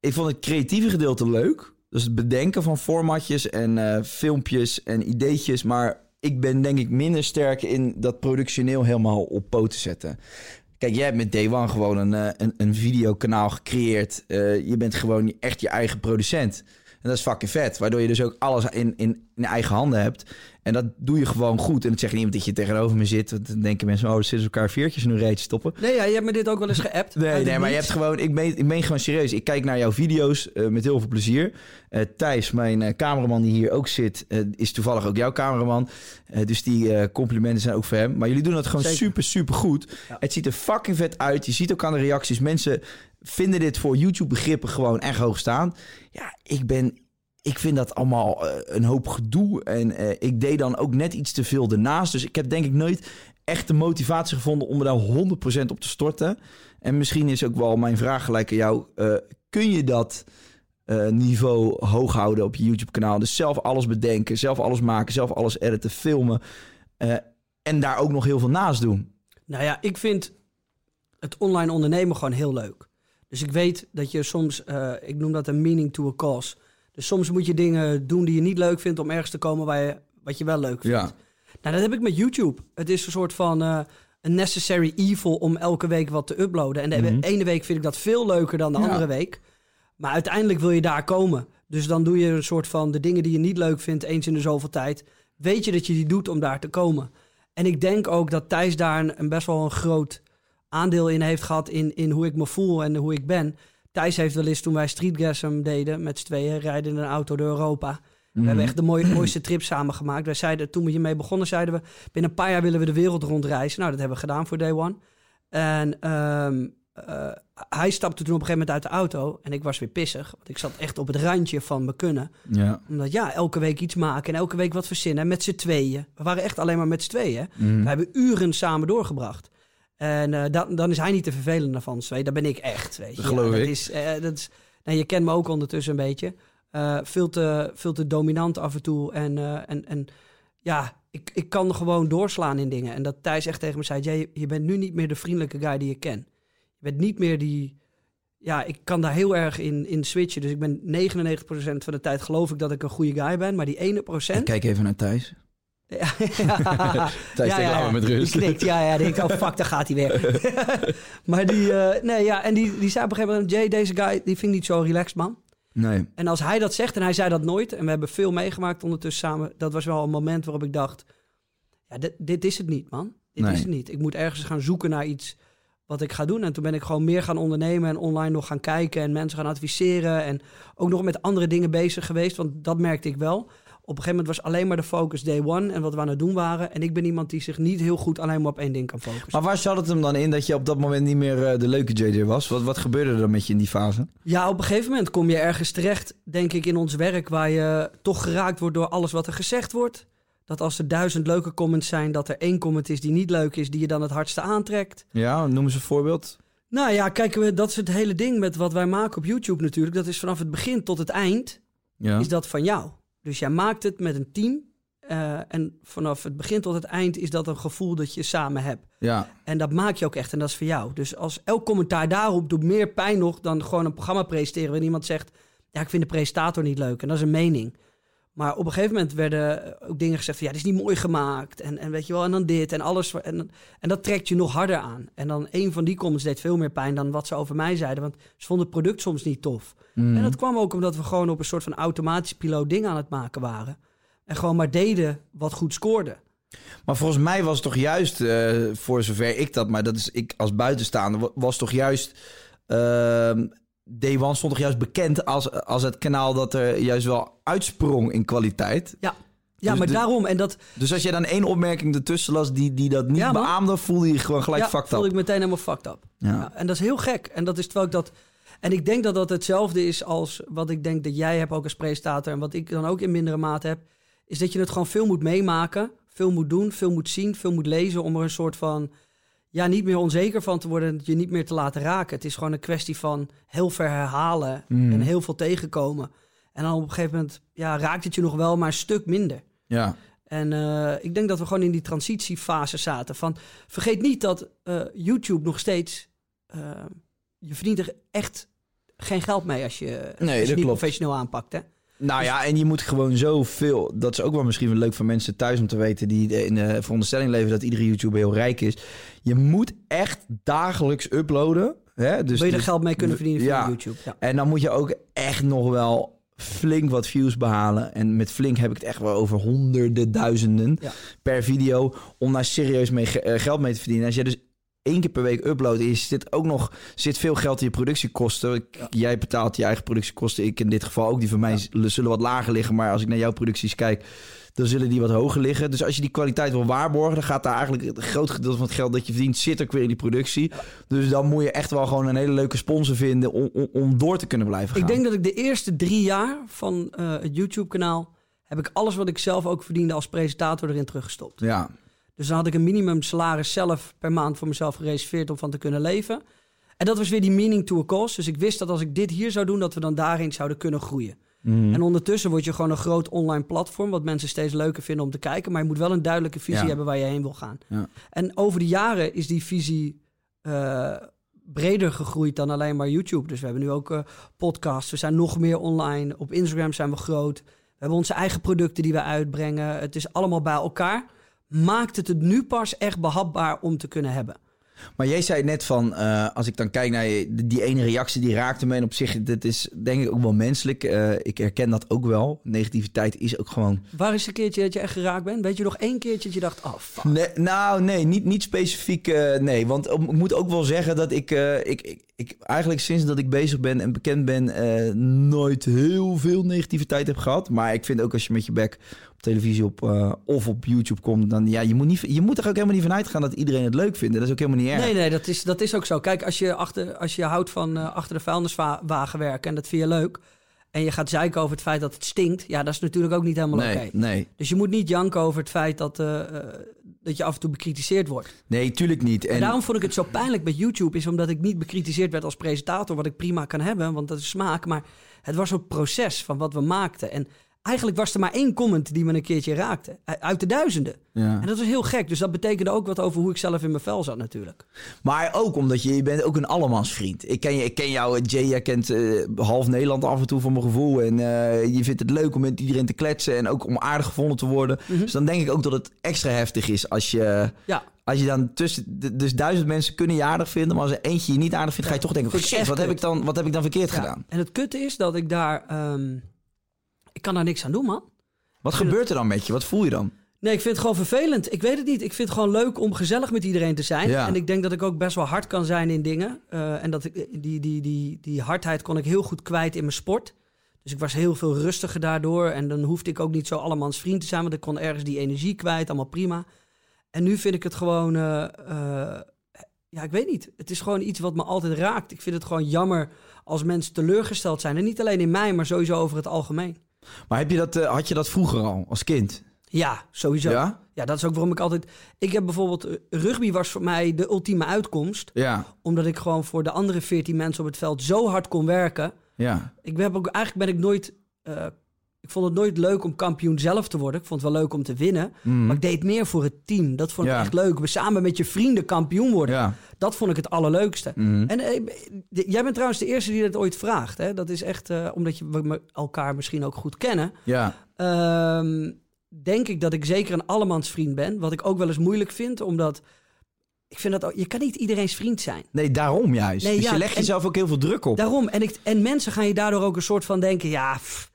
ik vond het creatieve gedeelte leuk. Dus het bedenken van formatjes en eh, filmpjes en ideetjes. Maar ik ben denk ik minder sterk in dat productioneel helemaal op poten zetten. Kijk, jij hebt met Day One gewoon een, eh, een, een videokanaal gecreëerd. Eh, je bent gewoon echt je eigen producent. En dat is fucking vet. Waardoor je dus ook alles in, in, in eigen handen hebt. En dat doe je gewoon goed. En dat zeg je niet dat je tegenover me zit. Want Dan denken mensen, oh, er zitten elkaar veertjes in een reetje stoppen. Nee, ja, je hebt me dit ook wel eens geappt. Nee, nee, maar je hebt gewoon... Ik meen, ik meen gewoon serieus. Ik kijk naar jouw video's eh, met heel veel plezier. Eh, Thijs, mijn eh, cameraman die hier ook zit... is toevallig ook jouw cameraman. Dus die complimenten zijn ook voor hem. Maar jullie doen dat gewoon Zeker. super, super goed. Het ziet er fucking vet uit. Je ziet ook aan de reacties. Mensen vinden dit voor YouTube-begrippen gewoon echt hoog staan. Ja, ik ben... Ik vind dat allemaal eh, een hoop gedoe. En eh, ik deed dan ook net iets te veel ernaast. Dus ik heb denk ik nooit echt de motivatie gevonden om er daar 100% op te storten. En misschien is ook wel mijn vraag gelijk aan jou. eh, kun je dat niveau hoog houden op je YouTube-kanaal? Dus zelf alles bedenken, zelf alles maken, zelf alles editen, filmen. en daar ook nog heel veel naast doen. Nou ja, ik vind het online ondernemen gewoon heel leuk. Dus ik weet dat je soms, eh, ik noem dat een meaning to a cause. Dus soms moet je dingen doen die je niet leuk vindt om ergens te komen waar je, wat je wel leuk vindt. Ja. Nou, dat heb ik met YouTube. Het is een soort van eh, een necessary evil om elke week wat te uploaden. En de Mhm. ene week vind ik dat veel leuker dan de Ja. andere week. Maar uiteindelijk wil je daar komen. Dus dan doe je een soort van de dingen die je niet leuk vindt eens in de zoveel tijd. Weet je dat je die doet om daar te komen. En ik denk ook dat Thijs daar een, een best wel een groot aandeel in heeft gehad in, in hoe ik me voel en hoe ik ben. Thijs heeft wel eens toen wij Streetgasm deden met z'n tweeën, rijden in een auto door Europa. We hebben echt de mooie, mooiste trip samen gemaakt. Wij zeiden, toen we hiermee begonnen, zeiden we... binnen een paar jaar willen we de wereld rondreizen. Nou, dat hebben we gedaan voor Day One. En ehm, eh, hij stapte toen op een gegeven moment uit de auto. En ik was weer pissig. Want ik zat echt op het randje van me kunnen. Ja. Omdat ja, elke week iets maken en elke week wat verzinnen. Met z'n tweeën. We waren echt alleen maar met z'n tweeën. Mhm. We hebben uren samen doorgebracht. En eh, dan, dan is hij niet te vervelend van ons twee. Dat ben ik echt, weet je. Dat geloof dat ik. Is, eh, dat is, nou, je kent me ook ondertussen een beetje. Eh, veel, te, veel te dominant af en toe. En, eh, en, en ja, ik, ik kan gewoon doorslaan in dingen. En dat Thijs echt tegen me zei... Jij, je bent nu niet meer de vriendelijke guy die je ken. Je bent niet meer die... Ja, ik kan daar heel erg in, in switchen. Dus ik ben 99% van de tijd geloof ik dat ik een goede guy ben. Maar die ene procent... Kijk even naar Thijs. Ja, ja. Thijs, denk, laat me met rust. Die knikt, ja, ja. Die denkt, oh fuck, daar gaat hij weer. maar die, eh, nee, ja, en die, die zei op een gegeven moment, Jay, deze guy, die vind ik niet zo relaxed, man. Nee. En als hij dat zegt, en hij zei dat nooit, en we hebben veel meegemaakt ondertussen samen, dat was wel een moment waarop ik dacht, ja, dit, dit is het niet, man. Dit Nee. is het niet. Ik moet ergens gaan zoeken naar iets wat ik ga doen. En toen ben ik gewoon meer gaan ondernemen en online nog gaan kijken en mensen gaan adviseren en ook nog met andere dingen bezig geweest, want dat merkte ik wel. Op een gegeven moment was alleen maar de focus day one en wat we aan het doen waren. En ik ben iemand die zich niet heel goed alleen maar op één ding kan focussen. Maar waar zat het hem dan in dat je op dat moment niet meer eh, de leuke JJ was? Wat, wat gebeurde er dan met je in die fase? Ja, op een gegeven moment kom je ergens terecht, denk ik, in ons werk... waar je toch geraakt wordt door alles wat er gezegd wordt. Dat als er duizend leuke comments zijn, dat er één comment is die niet leuk is... die je dan het hardste aantrekt. Ja, noem eens een voorbeeld. Nou ja, kijk, we- dat is het hele ding met wat wij maken op YouTube natuurlijk. Dat is vanaf het begin tot het eind, Ja. is dat van jou. Dus jij maakt het met een team... eh, en vanaf het begin tot het eind is dat een gevoel dat je samen hebt. ja. En dat maak je ook echt en dat is voor jou. Dus als elk commentaar daarop doet meer pijn nog dan gewoon een programma presenteren waarin iemand zegt: Ja, ik vind de presentator niet leuk. En dat is een mening. Maar op een gegeven moment werden ook dingen gezegd van ja, dit is niet mooi gemaakt. En, en weet je wel, en dan dit en alles. En, en dat trekt je nog harder aan. En dan een van die comments deed veel meer pijn dan wat ze over mij zeiden. Want ze vonden het product soms niet tof. Mhm. En dat kwam ook omdat we gewoon op een soort van automatisch piloot dingen aan het maken waren. En gewoon maar deden wat goed scoorde. Maar volgens mij was het toch juist, eh, voor zover ik dat, maar dat is ik als buitenstaander, wa- was toch juist. ehm Day One stond toch juist bekend als, als het kanaal dat er juist wel uitsprong in kwaliteit. Ja, ja Dus maar de- daarom. En dat, Dus als je dan één opmerking ertussen las die, die dat niet Ja, beaamde, voelde je gewoon gelijk ja, fucked voelde up. ik meteen helemaal fucked up. Ja. Ja, en dat is heel gek. En dat is terwijl ik dat. En ik denk dat dat hetzelfde is als wat ik denk dat jij hebt ook als presentator. En wat ik dan ook in mindere mate heb. Is dat je het gewoon veel moet meemaken. Veel moet doen, veel moet zien, veel moet lezen. Om er een soort van. Ja, niet meer onzeker van te worden. en Je niet meer te laten raken. Het is gewoon een kwestie van heel ver herhalen. Mhm. En heel veel tegenkomen. En dan op een gegeven moment. Ja, raakt het je nog wel, maar een stuk minder. Ja. En eh, ik denk dat we gewoon in die transitiefase zaten. Van, vergeet niet dat eh, YouTube nog steeds... eh, je verdient er echt geen geld mee als je, als je dat het niet klopt. professioneel aanpakt. Hè? Nou ja, en je moet gewoon zoveel. Dat is ook wel misschien wel leuk voor mensen thuis om te weten. die in de veronderstelling leven dat iedere YouTuber heel rijk is. Je moet echt dagelijks uploaden. Hè? Dus, Wil je er dus- geld mee kunnen verdienen via ja. YouTube? Ja. En dan moet je ook echt nog wel flink wat views behalen. En met flink heb ik het echt wel over honderden, duizenden Ja. per video. Om daar serieus mee eh, geld mee te verdienen. Als jij dus één keer per week uploadt, is zit ook nog zit veel geld in je productiekosten. Ik- Jij betaalt je eigen productiekosten. Ik in dit geval ook. Die van mij zullen wat lager liggen. Maar als ik naar jouw producties kijk, dan zullen die wat hoger liggen. Dus als je die kwaliteit wil waarborgen, dan gaat daar eigenlijk het groot gedeelte van het geld dat je verdient, zit ook weer in die productie. Dus dan moet je echt wel gewoon een hele leuke sponsor vinden om, om, om door te kunnen blijven gaan. Ik denk dat ik de eerste drie jaar van eh, het YouTube-kanaal... heb ik alles wat ik zelf ook verdiende als presentator erin teruggestopt. Ja, Dus dan had ik een minimum salaris zelf per maand voor mezelf gereserveerd om van te kunnen leven. En dat was weer die meaning to a cause. Dus ik wist dat als ik dit hier zou doen, dat we dan daarin zouden kunnen groeien. Mhm. En ondertussen word je gewoon een groot online platform, wat mensen steeds leuker vinden om te kijken. Maar je moet wel een duidelijke visie Ja. hebben waar je heen wil gaan. Ja. En over de jaren is die visie eh, breder gegroeid dan alleen maar YouTube. Dus we hebben nu ook eh, podcasts, we zijn nog meer online. Op Instagram zijn we groot. We hebben onze eigen producten die we uitbrengen. Het is allemaal bij elkaar. Maakt het het nu pas echt behapbaar om te kunnen hebben. Maar jij zei net van, eh, als ik dan kijk naar die ene reactie, die raakte me. En op zich, dit is denk ik ook wel menselijk. Eh, ik herken dat ook wel. Negativiteit is ook gewoon... Waar is een keertje dat je echt geraakt bent? Weet je nog één keertje dat je dacht, oh fuck. Nee, nou, nee, niet, niet specifiek. eh, nee, want ik moet ook wel zeggen dat ik, ik, ik, ik eigenlijk sinds dat ik bezig ben en bekend ben, eh, nooit heel veel negativiteit heb gehad. Maar ik vind ook als je met je bek op televisie op, eh, of op YouTube komt, dan ja, je moet, niet, je moet er ook helemaal niet van uitgaan dat iedereen het leuk vindt. Dat is ook helemaal niet erg. Nee, nee, dat is, dat is ook zo. Kijk, als je, achter, als je houdt van eh, achter de vuilniswagen werken en dat vind je leuk... en je gaat zeiken over het feit dat het stinkt... ja, dat is natuurlijk ook niet helemaal nee, oké. nee, Dus je moet niet janken over het feit dat, eh, eh, dat je af en toe bekritiseerd wordt. nee, tuurlijk niet. En En, daarom vond ik het zo pijnlijk met YouTube... is omdat ik niet bekritiseerd werd als presentator... wat ik prima kan hebben, want dat is smaak. Maar het was een proces van wat we maakten. En eigenlijk was er maar één comment die me een keertje raakte. Uit de duizenden. ja. En dat was heel gek. Dus dat betekende ook wat over hoe ik zelf in mijn vel zat natuurlijk. Maar ook omdat je, je bent ook een allemansvriend. Ik ken, je, ik ken jou, Jay, jij kent eh, half Nederland af en toe voor mijn gevoel. En eh, je vindt het leuk om met iedereen te kletsen en ook om aardig gevonden te worden. Mhm. Dus dan denk ik ook dat het extra heftig is als je, Ja, als je dan tussen... Dus duizend mensen kunnen je aardig vinden, maar als er eentje je niet aardig vindt, ga je toch denken, shit, wat heb, ik dan, wat heb ik dan verkeerd gedaan? En het kutte is dat ik daar... ehm, ik kan daar niks aan doen, man. Wat gebeurt er dan met je? Wat voel je dan? Nee, ik vind het gewoon vervelend. Ik weet het niet. Ik vind het gewoon leuk om gezellig met iedereen te zijn. Ja. En ik denk dat ik ook best wel hard kan zijn in dingen. Eh, en dat ik, die, die, die, die hardheid kon ik heel goed kwijt in mijn sport. Dus ik was heel veel rustiger daardoor. En dan hoefde ik ook niet zo allemans vriend te zijn. Want ik kon ergens die energie kwijt. Allemaal prima. En nu vind ik het gewoon... eh, eh, ja, ik weet niet. Het is gewoon iets wat me altijd raakt. Ik vind het gewoon jammer als mensen teleurgesteld zijn. En niet alleen in mij, maar sowieso over het algemeen. Maar heb je dat, eh, had je dat vroeger al, als kind? Ja, sowieso. Ja? Ja, dat is ook waarom ik altijd... Ik heb bijvoorbeeld... eh, Rugby was voor mij de ultieme uitkomst. Ja, Omdat ik gewoon voor de andere 14 mensen op het veld zo hard kon werken. ja. Ik heb ook, eigenlijk ben ik nooit... eh, ik vond het nooit leuk om kampioen zelf te worden. Ik vond het wel leuk om te winnen. Mhm. Maar ik deed meer voor het team. Dat vond ik Ja. echt leuk. We samen met je vrienden kampioen worden. Ja. Dat vond ik het allerleukste. Mhm. En eh, jij bent trouwens de eerste die dat ooit vraagt. Hè? Dat is echt eh, omdat je, we elkaar misschien ook goed kennen. Ja. Ehm, denk ik dat ik zeker een allemansvriend ben. Wat ik ook wel eens moeilijk vind, omdat ik vind dat ook, je kan niet iedereen's vriend zijn. Nee, daarom juist. Nee, dus ja, je legt jezelf ook heel veel druk op. Daarom. En, ik, en mensen gaan je daardoor ook een soort van denken, ja, pff,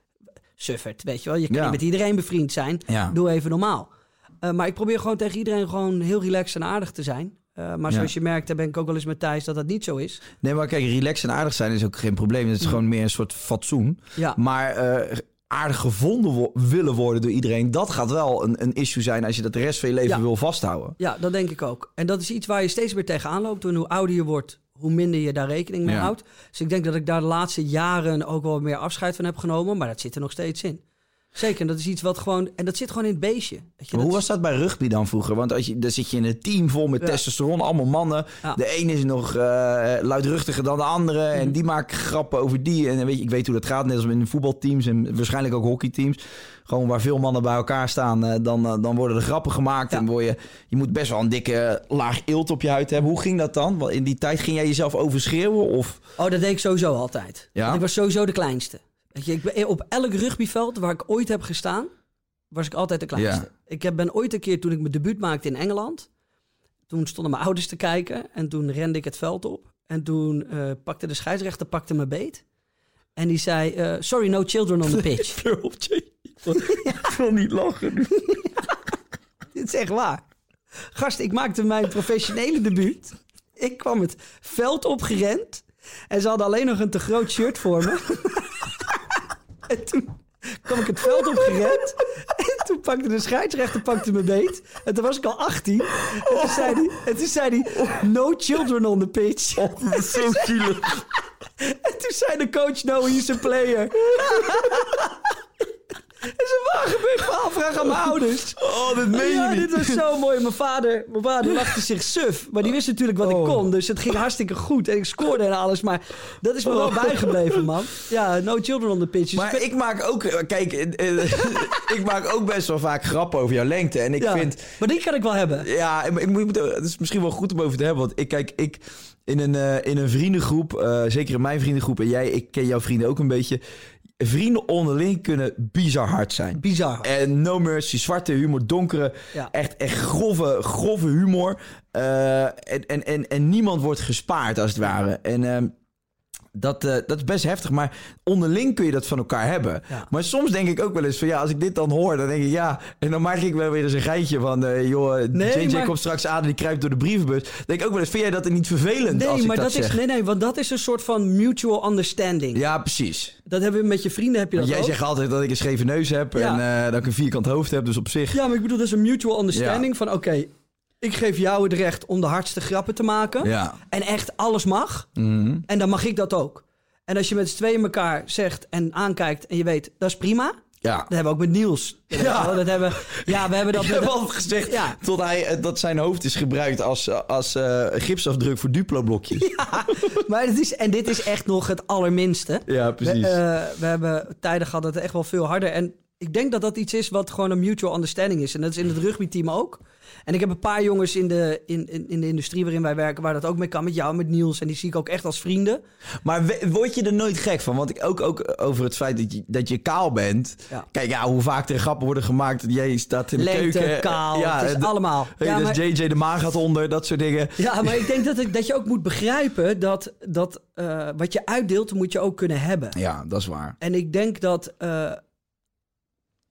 suffert, weet je wel. Je kan Ja. niet met iedereen bevriend zijn. Ja. Doe even normaal. Eh, maar ik probeer gewoon tegen iedereen gewoon heel relaxed en aardig te zijn. Eh, maar Ja. zoals je merkt, daar ben ik ook wel eens met Thijs dat dat niet zo is. Nee, maar kijk, relaxed en aardig zijn is ook geen probleem. Het is gewoon meer een soort fatsoen. Ja. Maar eh, aardig gevonden wo- willen worden door iedereen... dat gaat wel een, een issue zijn als je dat de rest van je leven wil vasthouden. Ja, dat denk ik ook. En dat is iets waar je steeds meer tegenaan loopt. En hoe ouder je wordt, hoe minder je daar rekening mee Ja. houdt. Dus ik denk dat ik daar de laatste jaren ook wel meer afscheid van heb genomen. Maar dat zit er nog steeds in. Zeker, en dat is iets wat gewoon... En dat zit gewoon in het beestje. Weet je, Maar hoe was dat bij rugby dan vroeger? Want als je, dan zit je in een team vol met Ja. testosteron, allemaal mannen. Ja. De ene is nog eh, luidruchtiger dan de andere. En die maken grappen over die. En dan weet je, ik weet hoe dat gaat, net als in voetbalteams en waarschijnlijk ook hockeyteams. Gewoon waar veel mannen bij elkaar staan, eh, dan, eh, dan worden er grappen gemaakt. Ja. En word je, je moet best wel een dikke laag eelt op je huid hebben. Hoe ging dat dan? Want in die tijd ging jij jezelf overschreeuwen? Of... Oh, dat deed ik sowieso altijd. Ja? Want ik was sowieso de kleinste. Weet je, ik ben, op elk rugbyveld waar ik ooit heb gestaan, was ik altijd de kleinste. Ja. Ik heb, ben ooit een keer, toen ik mijn debuut maakte in Engeland, toen stonden mijn ouders te kijken en toen rende ik het veld op. En toen eh, pakte de scheidsrechter pakte me beet. En die zei, eh, sorry, no children on the pitch. Ik wil niet lachen. Dit is echt waar. Gast, ik maakte mijn professionele debuut. Ik kwam het veld opgerend. En ze hadden alleen nog een te groot shirt voor me. en toen kwam ik het veld opgerend. En toen pakte de scheidsrechter pakte me beet. En toen was ik al 18. En toen zei hij, en toen zei hij no children on the pitch. Dat is zo zielig. En toen zei de coach, no, he's a player. En ze wagen me verhaal vragen aan mijn ouders. Oh, dat meen je ja, niet. dit was zo mooi. Mijn vader, mijn vader lachte zich suf. Maar die wist natuurlijk wat ik Oh. kon. Dus het ging hartstikke goed. En ik scoorde en alles. Maar dat is me wel bijgebleven, man. Ja, no children on the pitch. Dus Maar ik maak ook, eh, kijk, eh, eh, ik maak ook best wel vaak grappen over jouw lengte. En ik ja, vind, Maar die kan ik wel hebben. ja, ik, ik moet, het is misschien wel goed om over te hebben. Want ik kijk, ik in een, in een vriendengroep, zeker in mijn vriendengroep en jij, ik ken jouw vrienden ook een beetje. Vrienden onderling kunnen bizar hard zijn. Bizar. En no mercy, zwarte humor, donkere, Ja. echt, echt grove, grove humor. Eh, en, en, en, en niemand wordt gespaard, als het ware. En ehm, dat, eh, dat is best heftig, maar onderling kun je dat van elkaar hebben. Ja. Maar soms denk ik ook wel eens van ja, als ik dit dan hoor, dan denk ik ja. En dan maak ik wel weer eens een geitje van, eh, joh, Nee, JJ maar- komt straks aan en die kruipt door de brievenbus. Dan denk ik ook wel eens, vind jij dat niet vervelend als Nee, maar dat, dat, zeg? is, nee, nee, want dat is een soort van mutual understanding. Ja, precies. Dat hebben we met je vrienden, heb je dat Want jij ook. zegt altijd dat ik een scheve neus heb Ja. en eh, dat ik een vierkant hoofd heb, dus op zich. Ja, maar ik bedoel, dat is een mutual understanding van... oké, ik geef jou het recht om de hardste grappen te maken. Ja. En echt alles mag. Mhm. En dan mag ik dat ook. En als je met z'n tweeën elkaar zegt en aankijkt en je weet, dat is prima. Ja. Dat hebben we ook met Niels. Dat Ja. Dat hebben, ja, we hebben dat met... gezegd Ja. tot hij, eh, dat zijn hoofd is gebruikt als, als eh, gipsafdruk voor Duplo-blokjes. Ja, Maar het is, en dit is echt nog het allerminste. precies. We, eh, we hebben tijden gehad dat het echt wel veel harder. En ik denk dat dat iets is wat gewoon een mutual understanding is. En dat is in het rugbyteam ook. En ik heb een paar jongens in de, in, in, in de industrie waarin wij werken... waar dat ook mee kan. Met jou, met Niels. En die zie ik ook echt als vrienden. Maar we- word je er nooit gek van? Want ik ook, ook over het feit dat je, dat je kaal bent. Ja. Kijk, ja, hoe vaak er grappen worden gemaakt. Jij staat in de Lengte, keuken. kaal, ja, het is de- allemaal. Hey, Ja, dus maar- JJ de maan gaat onder, dat soort dingen. Ja, maar ik denk dat, ik, dat je ook moet begrijpen dat, dat eh, wat je uitdeelt, moet je ook kunnen hebben. Ja, dat is waar. En ik denk dat eh,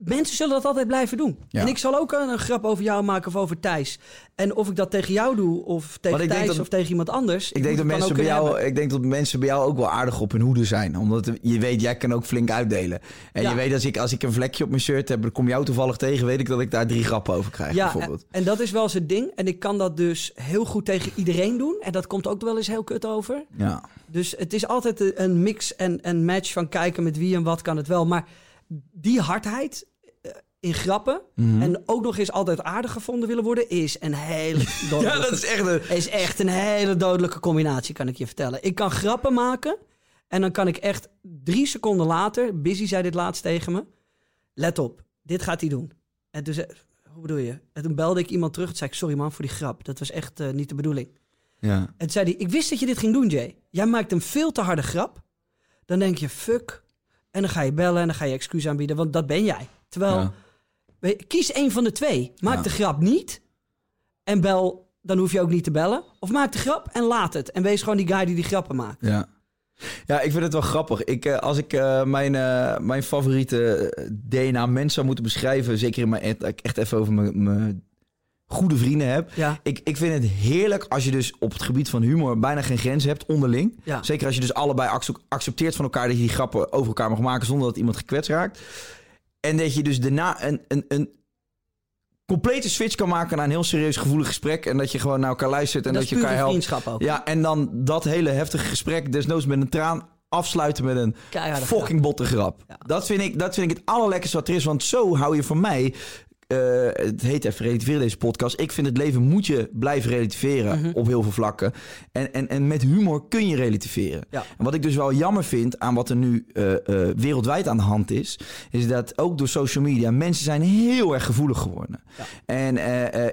mensen zullen dat altijd blijven doen. Ja. En ik zal ook een, een grap over jou maken of over Thijs. En of ik dat tegen jou doe of tegen Thijs dat- of tegen iemand anders. Ik denk, dat mensen bij jou, ik denk dat mensen bij jou ook wel aardig op hun hoede zijn. Omdat je weet, jij kan ook flink uitdelen. En Ja. je weet, als ik, als ik een vlekje op mijn shirt heb, dan kom jou toevallig tegen, weet ik dat ik daar drie grappen over krijg. Ja, bijvoorbeeld. en, en dat is wel zijn ding. En ik kan dat dus heel goed tegen iedereen doen. En dat komt ook wel eens heel kut over. Ja. Dus het is altijd een- mix en een match van kijken met wie en wat kan het wel. Maar die hardheid eh, in grappen Mhm. en ook nog eens altijd aardig gevonden willen worden, is een hele ja, dodelijke, dat is echt een... is echt een hele dodelijke combinatie, kan ik je vertellen. Ik kan grappen maken en dan kan ik echt drie seconden later, Busy zei dit laatst tegen me, let op, dit gaat hij doen. En toen zei, hoe bedoel je? En toen belde ik iemand terug en zei ik, sorry man voor die grap, dat was echt eh, niet de bedoeling. Ja. En toen zei hij, ik wist dat je dit ging doen, Jay. Jij maakt een veel te harde grap. Dan denk je, fuck. En dan ga je bellen en dan ga je excuus aanbieden, want dat ben jij. Terwijl, Ja. Kies één van de twee. Maak Ja. de grap niet en bel, dan hoef je ook niet te bellen. Of maak de grap en laat het. En wees gewoon die guy die die grappen maakt. Ja. Ja, ik vind het wel grappig. Ik, eh, als ik eh, mijn, eh, mijn favoriete DNA-mens zou moeten beschrijven, zeker in mijn echt, echt even over mijn, mijn goede vrienden heb. Ja. Ik, ik vind het heerlijk als je dus op het gebied van humor bijna geen grenzen hebt onderling. Ja. Zeker als je dus allebei acce- accepteert van elkaar dat je die grappen over elkaar mag maken zonder dat iemand gekwetst raakt. En dat je dus daarna een, een, een complete switch kan maken naar een heel serieus gevoelig gesprek. En dat je gewoon naar elkaar luistert en dat je elkaar helpt. ook. Ja, en dan dat hele heftige gesprek, desnoods met een traan, afsluiten met een Keiharde fucking botte grap. Ja. Dat, vind ik, dat vind ik het allerlekkerste wat er is. Want zo hou je van mij... eh, het heet even relativeren deze podcast. Ik vind het leven moet je blijven relativeren Mhm. op heel veel vlakken. En, en, en met humor kun je relativeren. Ja. En wat ik dus wel jammer vind aan wat er nu eh, eh, wereldwijd aan de hand is, is dat ook door social media mensen zijn heel erg gevoelig geworden. Ja. En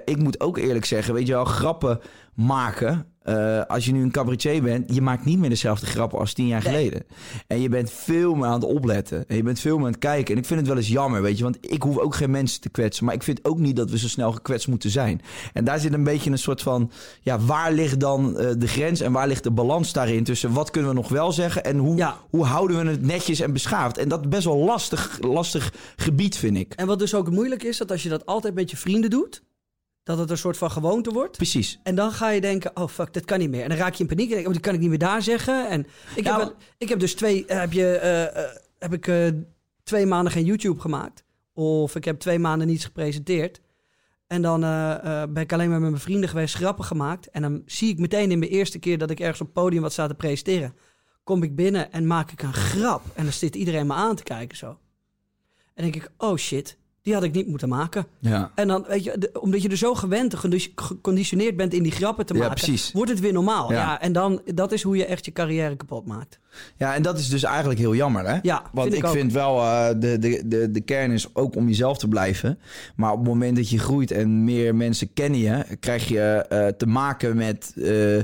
ik moet ook eerlijk zeggen, weet je wel, grappen maken. Eh, als je nu een cabaretier bent, je maakt niet meer dezelfde grappen als tien jaar geleden. En je bent veel meer aan het opletten. En je bent veel meer aan het kijken. En ik vind het wel eens jammer, weet je. Want ik hoef ook geen mensen te kwetsen. Maar ik vind ook niet dat we zo snel gekwetst moeten zijn. En daar zit een beetje een soort van... Ja, waar ligt dan eh, de grens en waar ligt de balans daarin? Tussen wat kunnen we nog wel zeggen en hoe, Ja. hoe houden we het netjes en beschaafd? En dat is best wel lastig, lastig gebied, vind ik. En wat dus ook moeilijk is, dat als je dat altijd met je vrienden doet, dat het een soort van gewoonte wordt. Precies. En dan ga je denken, oh fuck, dat kan niet meer. En dan raak je in paniek en denk, oh, die kan ik niet meer daar zeggen. En ik, Nou, heb, ik heb dus twee, eh, heb je, eh, eh, heb ik twee maanden geen YouTube gemaakt. Of ik heb twee maanden niets gepresenteerd. En dan ben ik alleen maar met mijn vrienden geweest, grappen gemaakt. En dan zie ik meteen in mijn eerste keer dat ik ergens op het podium wat sta te presenteren. Kom ik binnen en maak ik een grap. En dan zit iedereen me aan te kijken zo. En denk ik, oh shit, die had ik niet moeten maken. Ja. En dan, weet je, de- omdat je er zo gewend, gecondici- geconditioneerd bent in die grappen te maken, wordt het weer normaal. Ja. Ja. en dan, dat is hoe je echt je carrière kapot maakt. Ja, en dat is dus eigenlijk heel jammer, hè? Ja, Want vind ik, vind wel, eh, de, de, de, de kern is ook om jezelf te blijven. Maar op het moment dat je groeit en meer mensen kennen je, krijg je eh, te maken met eh,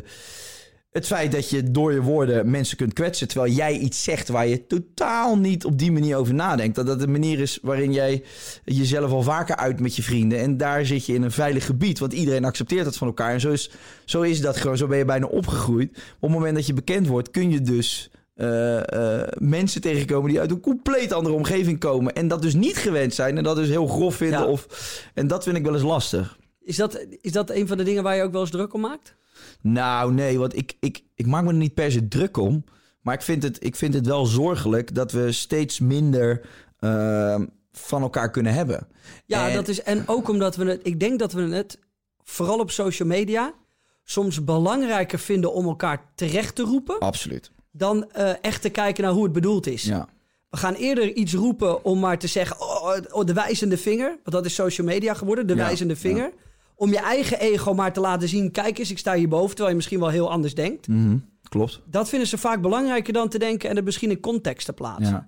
het feit dat je door je woorden mensen kunt kwetsen. Terwijl jij iets zegt waar je totaal niet op die manier over nadenkt. Dat dat de manier is waarin jij jezelf al vaker uit met je vrienden. En daar zit je in een veilig gebied, want iedereen accepteert dat van elkaar. En zo is, zo is dat gewoon, zo ben je bijna opgegroeid. Op het moment dat je bekend wordt, kun je dus eh, eh, mensen tegenkomen die uit een compleet andere omgeving komen. En dat dus niet gewend zijn en dat dus heel grof vinden. Ja. Of, en dat vind ik wel eens lastig. Is dat, is dat een van de dingen waar je ook wel eens druk om maakt? Nou, nee, want ik, ik, ik maak me er niet per se druk om. Maar ik vind het, ik vind het wel zorgelijk dat we steeds minder eh, van elkaar kunnen hebben. Ja, En- dat is, en ook omdat we het, ik denk dat we het, vooral op social media, soms belangrijker vinden om elkaar terecht te roepen, Absoluut. dan eh, echt te kijken naar hoe het bedoeld is. Ja. We gaan eerder iets roepen om maar te zeggen, oh, oh, de wijzende vinger. Want dat is social media geworden, de Ja, wijzende vinger. Om je eigen ego maar te laten zien, kijk eens, ik sta hierboven. Terwijl je misschien wel heel anders denkt. Mhm, Klopt. Dat vinden ze vaak belangrijker dan te denken en het misschien in context te plaatsen. Ja.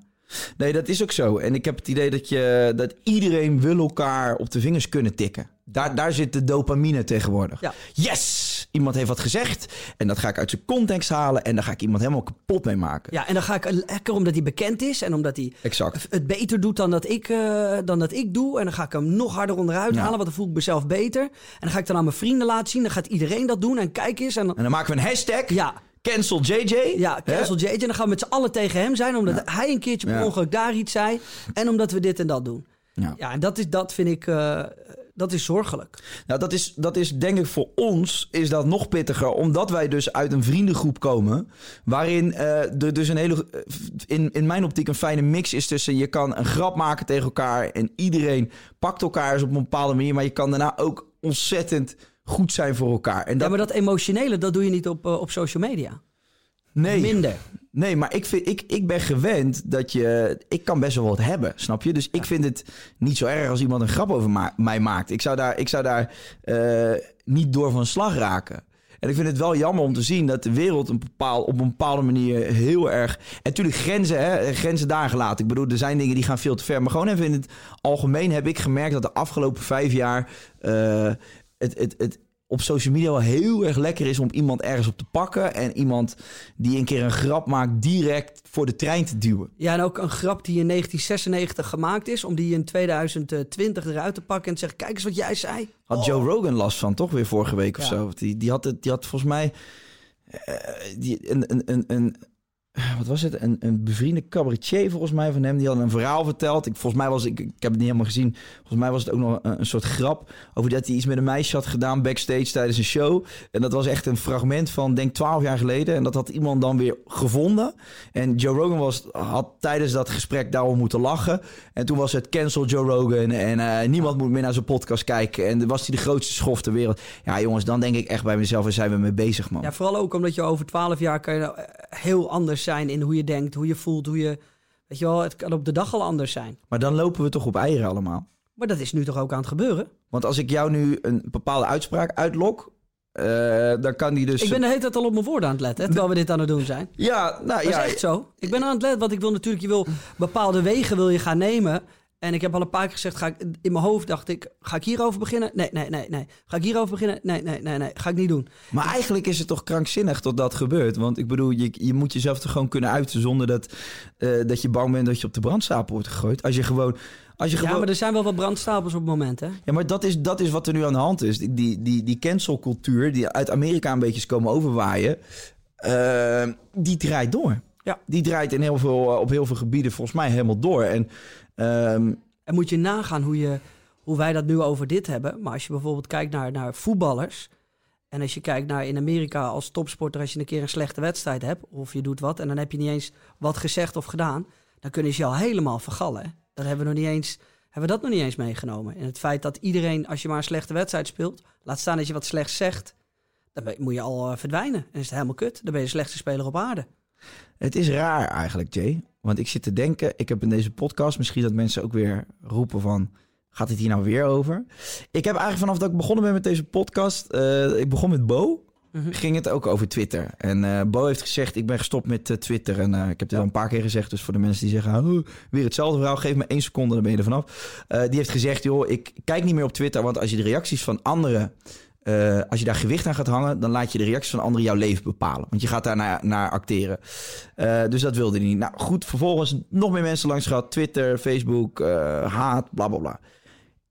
Nee, dat is ook zo. En ik heb het idee dat, je, dat iedereen wil elkaar op de vingers kunnen tikken. Daar, daar zit de dopamine tegenwoordig. Ja. Yes! Iemand heeft wat gezegd. En dat ga ik uit zijn context halen. En daar ga ik iemand helemaal kapot mee maken. Ja, en dan ga ik lekker omdat hij bekend is en omdat hij Exact. het beter doet dan dat, ik, eh, dan dat ik doe. En dan ga ik hem nog harder onderuit Ja. halen, want dan voel ik mezelf beter. En dan ga ik dan aan mijn vrienden laten zien. Dan gaat iedereen dat doen. En kijk eens. En dan, En dan maken we een hashtag. ja, Cancel JJ. ja, cancel JJ. En dan gaan we met z'n allen tegen hem zijn, omdat hij een keertje per Ja. ongeluk daar iets zei. En omdat we dit en dat doen. Ja. Ja, en dat, is, dat vind ik, eh, dat is zorgelijk. Nou, dat is, dat is denk ik voor ons is dat nog pittiger. Omdat wij dus uit een vriendengroep komen. Waarin eh, er dus een hele, eh, in, in mijn optiek een fijne mix is tussen... je kan een grap maken tegen elkaar en iedereen pakt elkaar eens op een bepaalde manier. Maar je kan daarna ook ontzettend goed zijn voor elkaar. En dat, Ja, maar dat emotionele, dat doe je niet op, eh, op social media. nee, Minder. Nee, maar ik, vind, ik, ik ben gewend dat je... Ik kan best wel wat hebben, snap je? Dus ik vind het niet zo erg als iemand een grap over ma- mij maakt. Ik zou daar, ik zou daar eh, niet door van slag raken. En ik vind het wel jammer om te zien dat de wereld een bepaal, op een bepaalde manier heel erg... En natuurlijk grenzen, hè, grenzen daar gelaten. Ik bedoel, er zijn dingen die gaan veel te ver. Maar gewoon even in het algemeen heb ik gemerkt dat de afgelopen vijf jaar... eh, het, het, het op social media wel heel erg lekker is om iemand ergens op te pakken. En iemand die een keer een grap maakt direct voor de trein te duwen. Ja, en ook een grap die in 1996 gemaakt is, om die in 2020 eruit te pakken en te zeggen: Kijk eens wat jij zei. Had Oh. Joe Rogan last van, toch weer vorige week of zo. Die, die, had het, die had volgens mij eh, die, een, een, een, een, wat was het? Een, een bevriende cabaretier volgens mij van hem. Die had een verhaal verteld. Ik, volgens mij was ik, ik heb het niet helemaal gezien. Volgens mij was het ook nog een, soort grap over dat hij iets met een meisje had gedaan backstage tijdens een show. En dat was echt een fragment van denk 12 jaar geleden. En dat had iemand dan weer gevonden. En Joe Rogan was, had tijdens dat gesprek daarom moeten lachen. En toen was het cancel Joe Rogan en eh, niemand moet meer naar zijn podcast kijken. En was hij de grootste schof ter wereld. Ja jongens, dan denk ik echt bij mezelf, waar zijn we mee bezig man. Ja, vooral ook omdat je over 12 jaar kan je nou, eh, heel anders zijn in hoe je denkt, hoe je voelt, hoe je. Weet je wel, het kan op de dag al anders zijn. Maar dan lopen we toch op eieren allemaal. Maar dat is nu toch ook aan het gebeuren? Want als ik jou nu een bepaalde uitspraak uitlok, eh, dan kan die dus... Ik ben de hele tijd al op mijn woorden aan het letten, hè, terwijl we dit aan het doen zijn. Ja, nou Dat ja. is echt zo. Ik ben aan het letten, want ik wil natuurlijk, je wil bepaalde wegen wil je gaan nemen. En ik heb al een paar keer gezegd, ga ik, in mijn hoofd dacht ik, ga ik hierover beginnen? Nee, nee, nee, nee. Ga ik hierover beginnen? Nee, nee, nee, nee. Ga ik niet doen. Maar eigenlijk is het toch krankzinnig dat dat gebeurt. Want ik bedoel, je, je moet jezelf toch gewoon kunnen uiten zonder dat, eh, dat je bang bent dat je op de brandstapel wordt gegooid. Als je gewoon... Als je Ja, gewoon... maar er zijn wel wat brandstapels op het moment, hè? Ja, maar dat is, dat is wat er nu aan de hand is. Die, die, die, die cancelcultuur die uit Amerika een beetje is komen overwaaien, eh, die draait door. Ja. Die draait in heel veel, op heel veel gebieden volgens mij helemaal door. En ehm, En moet je nagaan hoe, je, hoe wij dat nu over dit hebben. Maar als je bijvoorbeeld kijkt naar, naar voetballers. En als je kijkt naar in Amerika als topsporter, als je een keer een slechte wedstrijd hebt. Of je doet wat en dan heb je niet eens wat gezegd of gedaan. Dan kunnen ze je al helemaal vergallen. Dat hebben we nog niet eens, hebben we dat nog niet eens meegenomen. En het feit dat iedereen, als je maar een slechte wedstrijd speelt. Laat staan dat je wat slechts zegt. Dan moet je al eh, verdwijnen. En is het helemaal kut. Dan ben je de slechtste speler op aarde. het is raar eigenlijk, Jay. Want ik zit te denken, ik heb in deze podcast misschien dat mensen ook weer roepen van... Gaat het hier nou weer over? Ik heb eigenlijk vanaf dat ik begonnen ben met deze podcast... eh, ik begon met Bo, Mhm. ging het ook over Twitter. En eh, Bo heeft gezegd, ik ben gestopt met eh, Twitter. En ik heb dit al een paar keer gezegd. Dus voor de mensen die zeggen, oh, weer hetzelfde verhaal. Geef me één seconde, dan ben je er vanaf. Die heeft gezegd, joh, ik kijk niet meer op Twitter. Want als je de reacties van anderen... eh, als je daar gewicht aan gaat hangen, dan laat je de reacties van anderen jouw leven bepalen. Want je gaat daar naar, acteren. Eh, dus dat wilde hij niet. Nou goed, vervolgens nog meer mensen langs gehad. Twitter, Facebook, eh, haat, bla bla bla.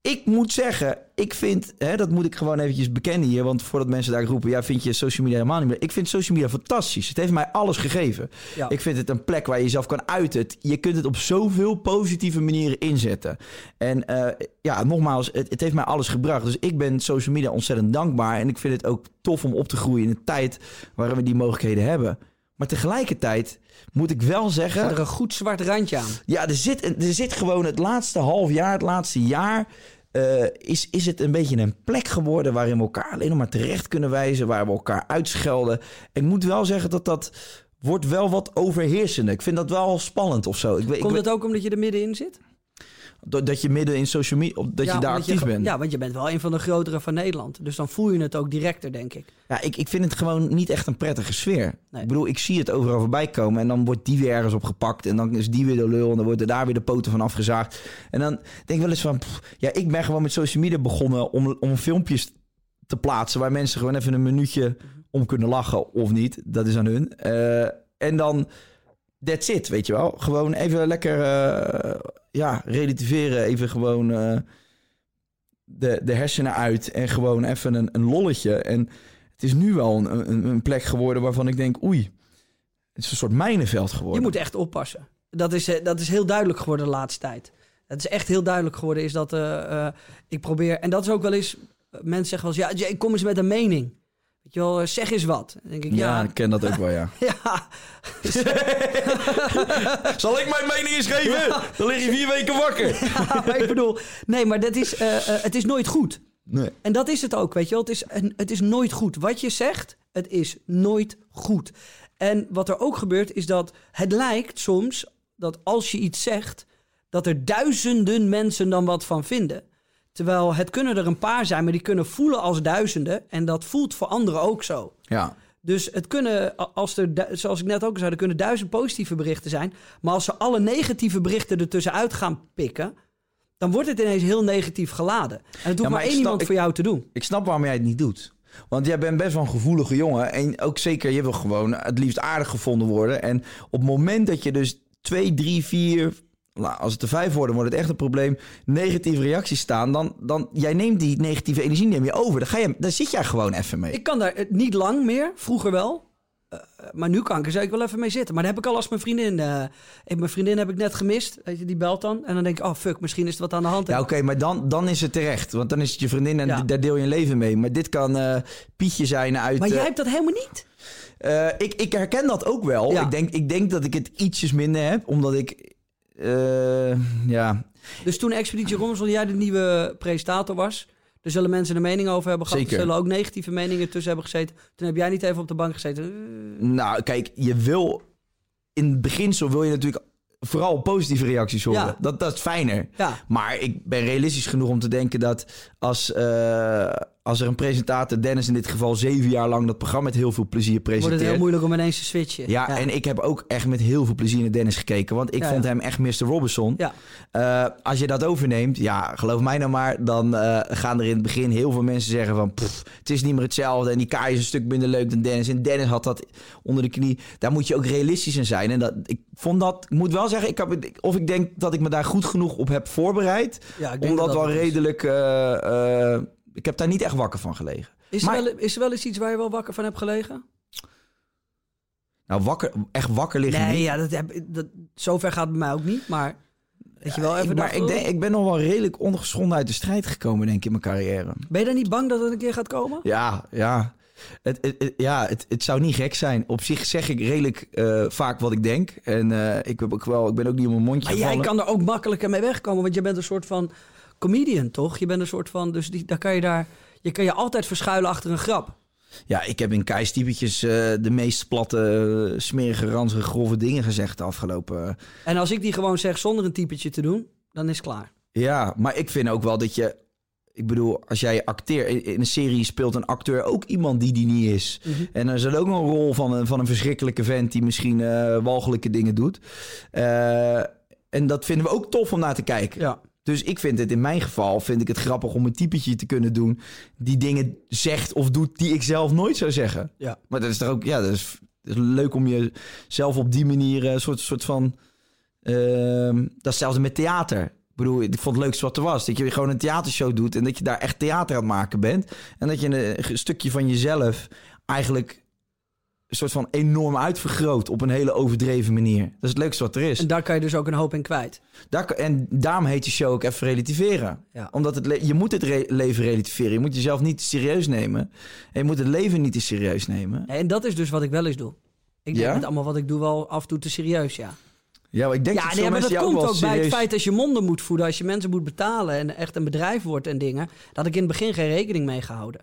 Ik moet zeggen, ik vind, hè, dat moet ik gewoon eventjes bekennen hier. Want voordat mensen daar roepen, ja, vind je social media helemaal niet meer. Ik vind social media fantastisch. Het heeft mij alles gegeven. Ja. Ik vind het een plek waar je jezelf kan uiten. Je kunt het op zoveel positieve manieren inzetten. En eh, ja, nogmaals, het, het heeft mij alles gebracht. Dus ik ben social media ontzettend dankbaar. En ik vind het ook tof om op te groeien in een tijd waarin we die mogelijkheden hebben. Maar tegelijkertijd moet ik wel zeggen... Zet er een goed zwart randje aan. Ja, er zit, er zit gewoon het laatste half jaar, het laatste jaar... eh, is, is het een beetje een plek geworden waarin we elkaar alleen nog maar terecht kunnen wijzen, waar we elkaar uitschelden. Ik moet wel zeggen dat dat wordt wel wat overheersender. Ik vind dat wel spannend of zo. Ik, weet- ik, Komt weet- het ook omdat je er middenin zit? Dat je midden in social media, dat Ja, je daar actief bent. Ja, want je bent wel een van de grotere van Nederland. Dus dan voel je het ook directer, denk ik. Ja, ik, ik vind het gewoon niet echt een prettige sfeer. Nee. Ik bedoel, ik zie het overal voorbij komen en dan wordt die weer ergens opgepakt en dan is die weer de lul en dan worden daar weer de poten van afgezaagd. En dan denk ik wel eens van, pff, ja, ik ben gewoon met social media begonnen om, om filmpjes te plaatsen waar mensen gewoon even een minuutje om kunnen lachen of niet. Dat is aan hun. Eh, en dan, that's it, weet je wel. Gewoon even lekker, eh, ja, relativeren, even gewoon... eh, de, de hersenen uit en gewoon even een, een lolletje. En het is nu wel een, een, een plek geworden waarvan ik denk, oei, het is een soort mijnenveld geworden. Je moet echt oppassen. Dat is, eh, dat is heel duidelijk geworden de laatste tijd. Het is echt heel duidelijk geworden is dat ik probeer... En dat is ook wel eens... Mensen zeggen wel eens, ja, Jay, kom eens met een mening. Eh, zeg eens wat. Dan denk ik, ja, ja, ik ken dat ook wel, ja. ja, Zal ik mijn mening eens geven? Dan lig je vier weken wakker. ja, maar ik bedoel... Nee, maar dat is, eh, eh, het is nooit goed. Nee. En dat is het ook, weet je wel. Het is, een- het is nooit goed. Wat je zegt, het is nooit goed. En wat er ook gebeurt, is dat het lijkt soms dat als je iets zegt, dat er duizenden mensen dan wat van vinden. Terwijl het kunnen er een paar zijn, maar die kunnen voelen als duizenden. En dat voelt voor anderen ook zo. Ja. Dus het kunnen, als er, zoals ik net ook zei, er kunnen duizend positieve berichten zijn. Maar als ze alle negatieve berichten ertussenuit gaan pikken, dan wordt het ineens heel negatief geladen. En het hoeft maar één snap- iemand ik- voor jou te doen. Ik snap waarom jij het niet doet. Want jij bent best wel een gevoelige jongen. En ook zeker, je wil gewoon het liefst aardig gevonden worden. En op het moment dat je dus twee, drie, vier... Nou, als het er vijf worden, wordt het echt een probleem. Negatieve reacties staan. Dan, dan jij neemt die negatieve energie neem je over. Dan, ga je, dan zit jij gewoon even mee. Ik kan daar eh, niet lang meer, vroeger wel. Eh, maar nu kan ik er zeker wel even mee zitten. Maar dat heb ik al als mijn vriendin. eh, mijn vriendin heb ik net gemist. Weet je, die belt dan. En dan denk ik, oh fuck, misschien is er wat aan de hand. Ja, oké, maar dan, dan is het terecht. Want dan is het je vriendin en Ja. daar deel je een leven mee. Maar dit kan eh, Pietje zijn uit... maar eh, jij hebt dat helemaal niet. Eh, ik, ik herken dat ook wel. Ja. Ik, denk, ik denk dat ik het ietsjes minder heb, omdat ik. Eh, ja, Dus toen Expeditie Robinson jij de nieuwe presentator was... Er zullen mensen een mening over hebben gehad. Zeker. Er zullen ook negatieve meningen tussen hebben gezeten. Toen heb jij niet even op de bank gezeten. Eh, nou, kijk, je wil. In het beginsel wil je natuurlijk vooral positieve reacties horen. Ja. Dat, dat is fijner. Ja. Maar ik ben realistisch genoeg om te denken dat als, eh, als er een presentator, Dennis in dit geval, zeven jaar lang dat programma met heel veel plezier Wordt het presenteert. heel moeilijk om ineens te switchen. Ja, en ik heb ook echt met heel veel plezier naar Dennis gekeken. Want ik Ja, vond ja. hem echt Mr. Robinson. Ja. Eh, als je dat overneemt, ja, geloof mij nou maar... dan eh, gaan er in het begin heel veel mensen zeggen van... "Pff, het is niet meer hetzelfde en die Kai is een stuk minder leuk dan Dennis. En Dennis had dat onder de knie. Daar moet je ook realistisch in zijn. En dat, ik vond dat... Ik moet wel zeggen, ik heb, of ik denk dat ik me daar goed genoeg op heb voorbereid... Ja, ik denk om dat dat wel is. redelijk... eh, ik heb daar niet echt wakker van gelegen. Is, er wel, is er wel eens iets waar je wel wakker van hebt gelegen? Nou, wakker, echt wakker liggen Nee, niet. ja, dat heb, dat, zover gaat het bij mij ook niet. Maar dat je wel even ik, maar ik, oh, denk, ik ben nog wel redelijk ongeschonden uit de strijd gekomen, denk ik, in mijn carrière. Ben je dan niet bang dat het een keer gaat komen? Ja, ja. Het, het, het- ja, het, het zou niet gek zijn. Op zich zeg ik redelijk eh, vaak wat ik denk. En eh, ik, heb ook wel, ik ben ook niet op mijn mondje Maar jij gevallen. kan er ook makkelijker mee wegkomen, want je bent een soort van comedian, toch? Je bent een soort van, dus die, daar kan je daar, je kan je altijd verschuilen achter een grap. Ja, ik heb in keistypetjes eh de meest platte, eh, smerige, ranzige, grove dingen gezegd de afgelopen... eh, En als ik die gewoon zeg zonder een typetje te doen, dan is het klaar. Ja, maar ik vind ook wel dat je... Ik bedoel, als jij acteert in een serie speelt een acteur ook iemand die die niet is. En dan is er ook nog een rol van een, van een verschrikkelijke vent die misschien eh walgelijke dingen doet. En dat vinden we ook tof om naar te kijken. Ja. Dus ik vind het in mijn geval vind ik het grappig om een typetje te kunnen doen die dingen zegt of doet die ik zelf nooit zou zeggen. Ja. Maar dat is toch ook, ja, dat is, dat is leuk om jezelf op die manier eh, een soort, soort van. ehm, dat is hetzelfde met theater. Ik bedoel, ik vond het leukste wat er was. Dat je gewoon een theatershow doet en dat je daar echt theater aan het maken bent. En dat je een, een stukje van jezelf eigenlijk een soort van enorm uitvergroot op een hele overdreven manier. Dat is het leukste wat er is. En daar kan je dus ook een hoop in kwijt. Daar, en daarom heet die show ook even relativeren. Ja. Omdat het je moet het re- leven relativeren. Je moet jezelf niet serieus nemen. En je moet het leven niet te serieus nemen. En dat is dus wat ik wel eens doe. Ik denk Ja? allemaal wat ik doe wel af en toe te serieus, ja. Ja, maar ik denk Ja, dat nee, veel maar dat komt ook bij het feit als je monden moet voeden, als je mensen moet betalen en echt een bedrijf wordt en dingen. Dat ik in het begin geen rekening mee gehouden.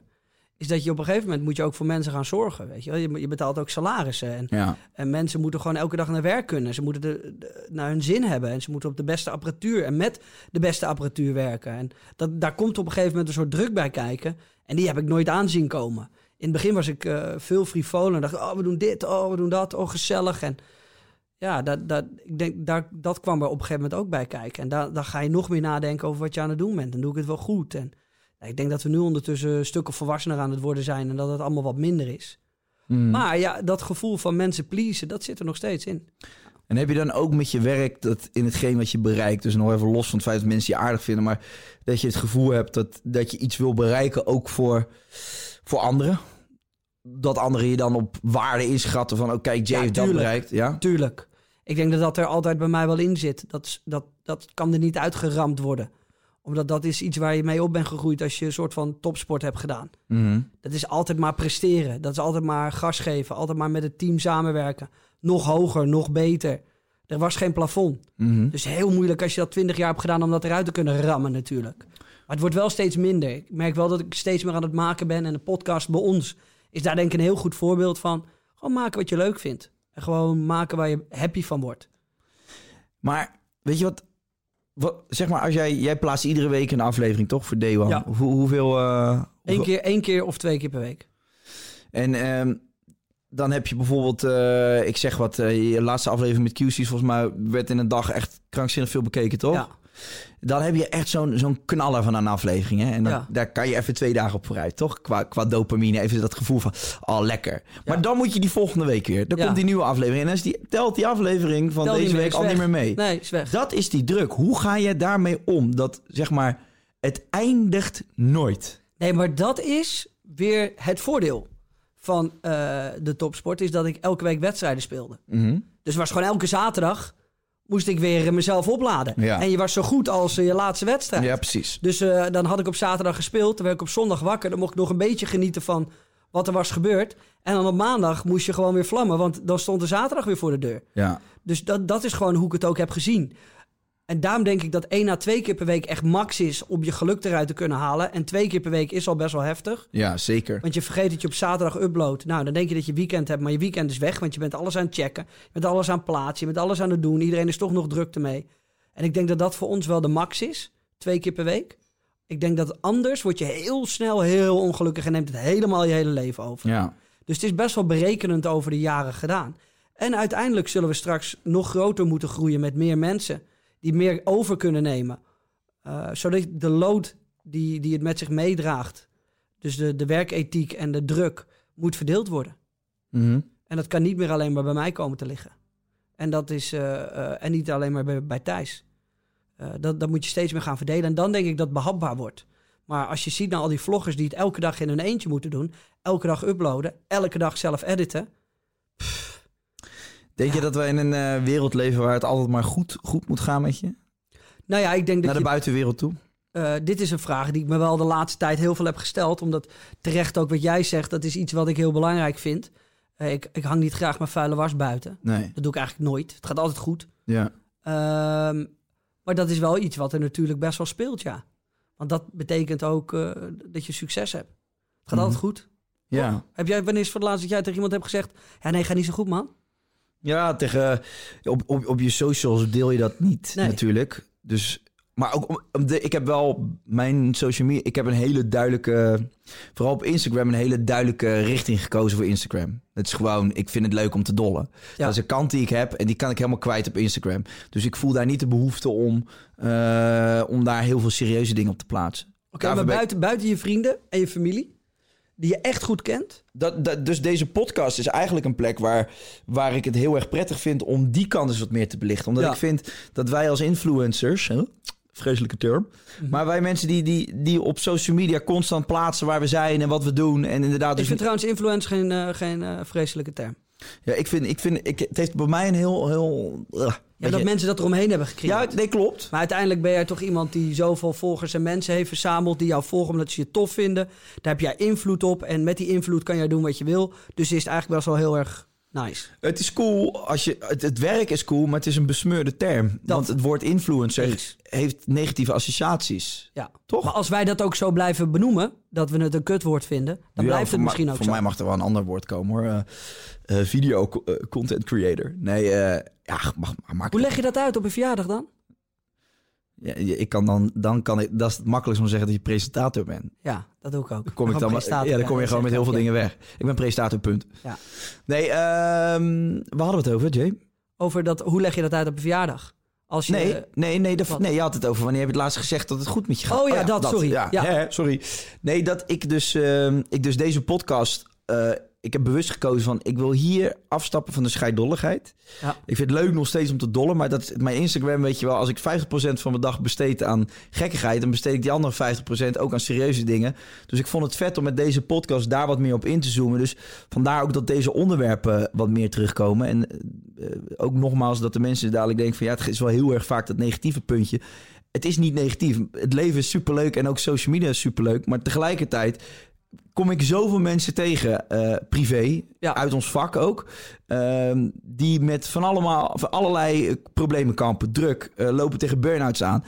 Is dat je op een gegeven moment moet je ook voor mensen gaan zorgen. Weet je, wel. je, je betaalt ook salarissen. En, Ja. en mensen moeten gewoon elke dag naar werk kunnen. Ze moeten de, de- naar hun zin hebben. En ze moeten op de beste apparatuur en met de beste apparatuur werken. En dat, daar komt op een gegeven moment een soort druk bij kijken. En die heb ik nooit aanzien komen. In het begin was ik eh, veel frivol en dacht, oh, we doen dit, oh, we doen dat, oh, gezellig. En ja, dat, dat, ik denk, daar, dat kwam er op een gegeven moment ook bij kijken. En daar, dan ga je nog meer nadenken over wat je aan het doen bent. En doe ik het wel goed? En ik denk dat we nu ondertussen een stuk of volwassener aan het worden zijn en dat het allemaal wat minder is. Mm. Maar ja, dat gevoel van mensen pleasen, dat zit er nog steeds in. En heb je dan ook met je werk dat in hetgeen wat je bereikt, dus nog even los van het feit dat mensen je aardig vinden, maar dat je het gevoel hebt dat, dat je iets wil bereiken ook voor, voor anderen? Dat anderen je dan op waarde inschatten van, oh kijk, Jay Ja, heeft dat bereikt. Ja? Tuurlijk. Ik denk dat dat er altijd bij mij wel in zit. Dat, dat, dat kan er niet uitgeramd worden. Omdat dat is iets waar je mee op bent gegroeid als je een soort van topsport hebt gedaan. Mhm. Dat is altijd maar presteren. Dat is altijd maar gas geven. Altijd maar met het team samenwerken. Nog hoger, nog beter. Er was geen plafond. Mhm. Dus heel moeilijk als je dat 20 jaar hebt gedaan om dat eruit te kunnen rammen natuurlijk. Maar het wordt wel steeds minder. Ik merk wel dat ik steeds meer aan het maken ben. En de podcast bij ons is daar denk ik een heel goed voorbeeld van. Gewoon maken wat je leuk vindt. En gewoon maken waar je happy van wordt. Maar weet je wat, wat, zeg maar, als jij, jij plaatst iedere week een aflevering toch voor Day One? Ja. Hoe, hoeveel... eh, Eén keer, één keer of twee keer per week. En ehm, dan heb je bijvoorbeeld, eh, ik zeg wat, eh, je laatste aflevering met QC's volgens mij werd in een dag echt krankzinnig veel bekeken, toch? Ja. Dan heb je echt zo'n zo'n knaller van een aflevering. Hè? En dan, Ja. daar kan je even twee dagen op vooruit, toch? Qua, qua dopamine, even dat gevoel van, oh lekker. Maar dan moet je die volgende week weer. Dan komt die nieuwe aflevering. En dan is die, telt die aflevering van Tel deze week al weg. niet meer mee. Nee, is weg. Dat is die druk. Hoe ga je daarmee om? Dat, zeg maar, het eindigt nooit. Nee, maar dat is weer het voordeel van eh, de topsport. Is dat ik elke week wedstrijden speelde. Mhm. Dus was gewoon elke zaterdag moest ik weer eh, mezelf opladen. Ja. En je was zo goed als eh, je laatste wedstrijd. Ja, precies. Dus eh, dan had ik op zaterdag gespeeld. Dan werd ik op zondag wakker. Dan mocht ik nog een beetje genieten van wat er was gebeurd. En dan op maandag moest je gewoon weer vlammen. Want dan stond de zaterdag weer voor de deur. Ja. Dus dat, dat is gewoon hoe ik het ook heb gezien. En daarom denk ik dat één à twee keer per week echt max is om je geluk eruit te kunnen halen. En twee keer per week is al best wel heftig. ja, zeker. Want je vergeet dat je op zaterdag uploadt. Nou, dan denk je dat je weekend hebt, maar je weekend is weg. Want je bent alles aan het checken. Je bent alles aan het plaatsen. Je bent alles aan het doen. Iedereen is toch nog druk ermee. En ik denk dat dat voor ons wel de max is. Twee keer per week. Ik denk dat anders word je heel snel heel ongelukkig en neemt het helemaal je hele leven over. Ja. Dus het is best wel berekenend over de jaren gedaan. En uiteindelijk zullen we straks nog groter moeten groeien met meer mensen die meer over kunnen nemen. Uh, zodat de load die, die het met zich meedraagt, dus de, de werkethiek en de druk, moet verdeeld worden. Mhm. En dat kan niet meer alleen maar bij mij komen te liggen. En, dat is, uh, uh, en niet alleen maar bij, bij Thijs. dat, dat moet je steeds meer gaan verdelen. En dan denk ik dat behapbaar wordt. Maar als je ziet naar al die vloggers die het elke dag in hun eentje moeten doen, elke dag uploaden, elke dag zelf editen. Denk je dat we in een uh, wereld leven waar het altijd maar goed, goed moet gaan met je? Nou ja, ik denk dat Naar de je, buitenwereld toe? uh, dit is een vraag die ik me wel de laatste tijd heel veel heb gesteld. Omdat terecht ook wat jij zegt, dat is iets wat ik heel belangrijk vind. Uh, ik, ik hang niet graag mijn vuile was buiten. Nee. Dat doe ik eigenlijk nooit. Het gaat altijd goed. Ja. Um, maar dat is wel iets wat er natuurlijk best wel speelt, ja. Want dat betekent ook uh, dat je succes hebt. Het gaat Mhm. altijd goed. Ja. Heb jij, wanneer is voor het laatst dat jij tegen iemand hebt gezegd... Ja, nee, gaat niet zo goed, man? Ja, tegen, op, op, op je socials deel je dat niet Nee. natuurlijk. Dus, maar ook de, ik heb wel mijn social media. Ik heb een hele duidelijke, vooral op Instagram, een hele duidelijke richting gekozen voor Instagram. Het is gewoon, ik vind het leuk om te dollen. Dat is een kant die ik heb en die kan ik helemaal kwijt op Instagram. Dus ik voel daar niet de behoefte om, eh, om daar heel veel serieuze dingen op te plaatsen. Oké, maar buiten, buiten je vrienden en je familie... die je echt goed kent... Dat, dat, dus deze podcast is eigenlijk een plek waar, waar ik het heel erg prettig vind om die kant eens wat meer te belichten. Omdat Ja. ik vind dat wij als influencers, hè, vreselijke term, Mhm. maar wij mensen die, die, die op social media constant plaatsen waar we zijn en wat we doen. En inderdaad, Ik dus, vind trouwens influencer geen, uh, geen uh, vreselijke term. Ja, ik vind, ik vind ik, het heeft bij mij een heel. heel uh, Ja, dat mensen dat eromheen hebben gekregen. Ja, nee, klopt. Maar uiteindelijk ben jij toch iemand die zoveel volgers en mensen heeft verzameld... die jou volgen omdat ze je tof vinden. Daar heb jij invloed op. En met die invloed kan jij doen wat je wil. Dus is het eigenlijk best wel heel erg nice. Het is cool als je. Het, het werk is cool, maar het is een besmeurde term. Dat- Want het woord influencer heeft negatieve associaties. Ja. Toch? Maar als wij dat ook zo blijven benoemen... dat we het een kutwoord vinden... dan Ja, blijft het misschien ook Voor zo. mij mag er wel een ander woord komen hoor. Eh, eh, video eh, content creator. Nee, ja, mag, maak Hoe leg je dat uit op een verjaardag dan? Ja, ik kan dan, dan kan ik, dat is het makkelijkst om te zeggen dat je presentator bent. Ja, dat doe ik ook. Dan kom ik dan, ja, dan kom je gewoon met heel veel dingen weg. Ik ben presentator, punt. Ja. Nee, ehm waar hadden we het over, Jay? ja. Over dat, hoe leg je dat uit op een verjaardag? Als je, Nee, nee, nee, dat, nee, je had het over wanneer heb je het laatst gezegd dat het goed met je gaat. Oh ja, dat, sorry. Ja, Ja. hè, sorry. Nee, dat ik dus, ehm, ik dus deze podcast, eh, ik heb bewust gekozen van, ik wil hier afstappen van de scheiddolligheid. Ja. Ik vind het leuk nog steeds om te dollen, maar dat mijn Instagram, weet je wel, als ik 50% van mijn dag besteed aan gekkigheid, dan besteed ik die andere 50% ook aan serieuze dingen. Dus ik vond het vet om met deze podcast daar wat meer op in te zoomen. Dus vandaar ook dat deze onderwerpen wat meer terugkomen. En eh, ook nogmaals dat de mensen dadelijk denken van ja, het is wel heel erg vaak dat negatieve puntje. Het is niet negatief. Het leven is superleuk en ook social media is superleuk. Maar tegelijkertijd kom ik zoveel mensen tegen, eh, privé, Ja. uit ons vak ook, ehm, die met van, allemaal, van allerlei eh, problemen kampen, druk, eh, lopen tegen burn-outs aan.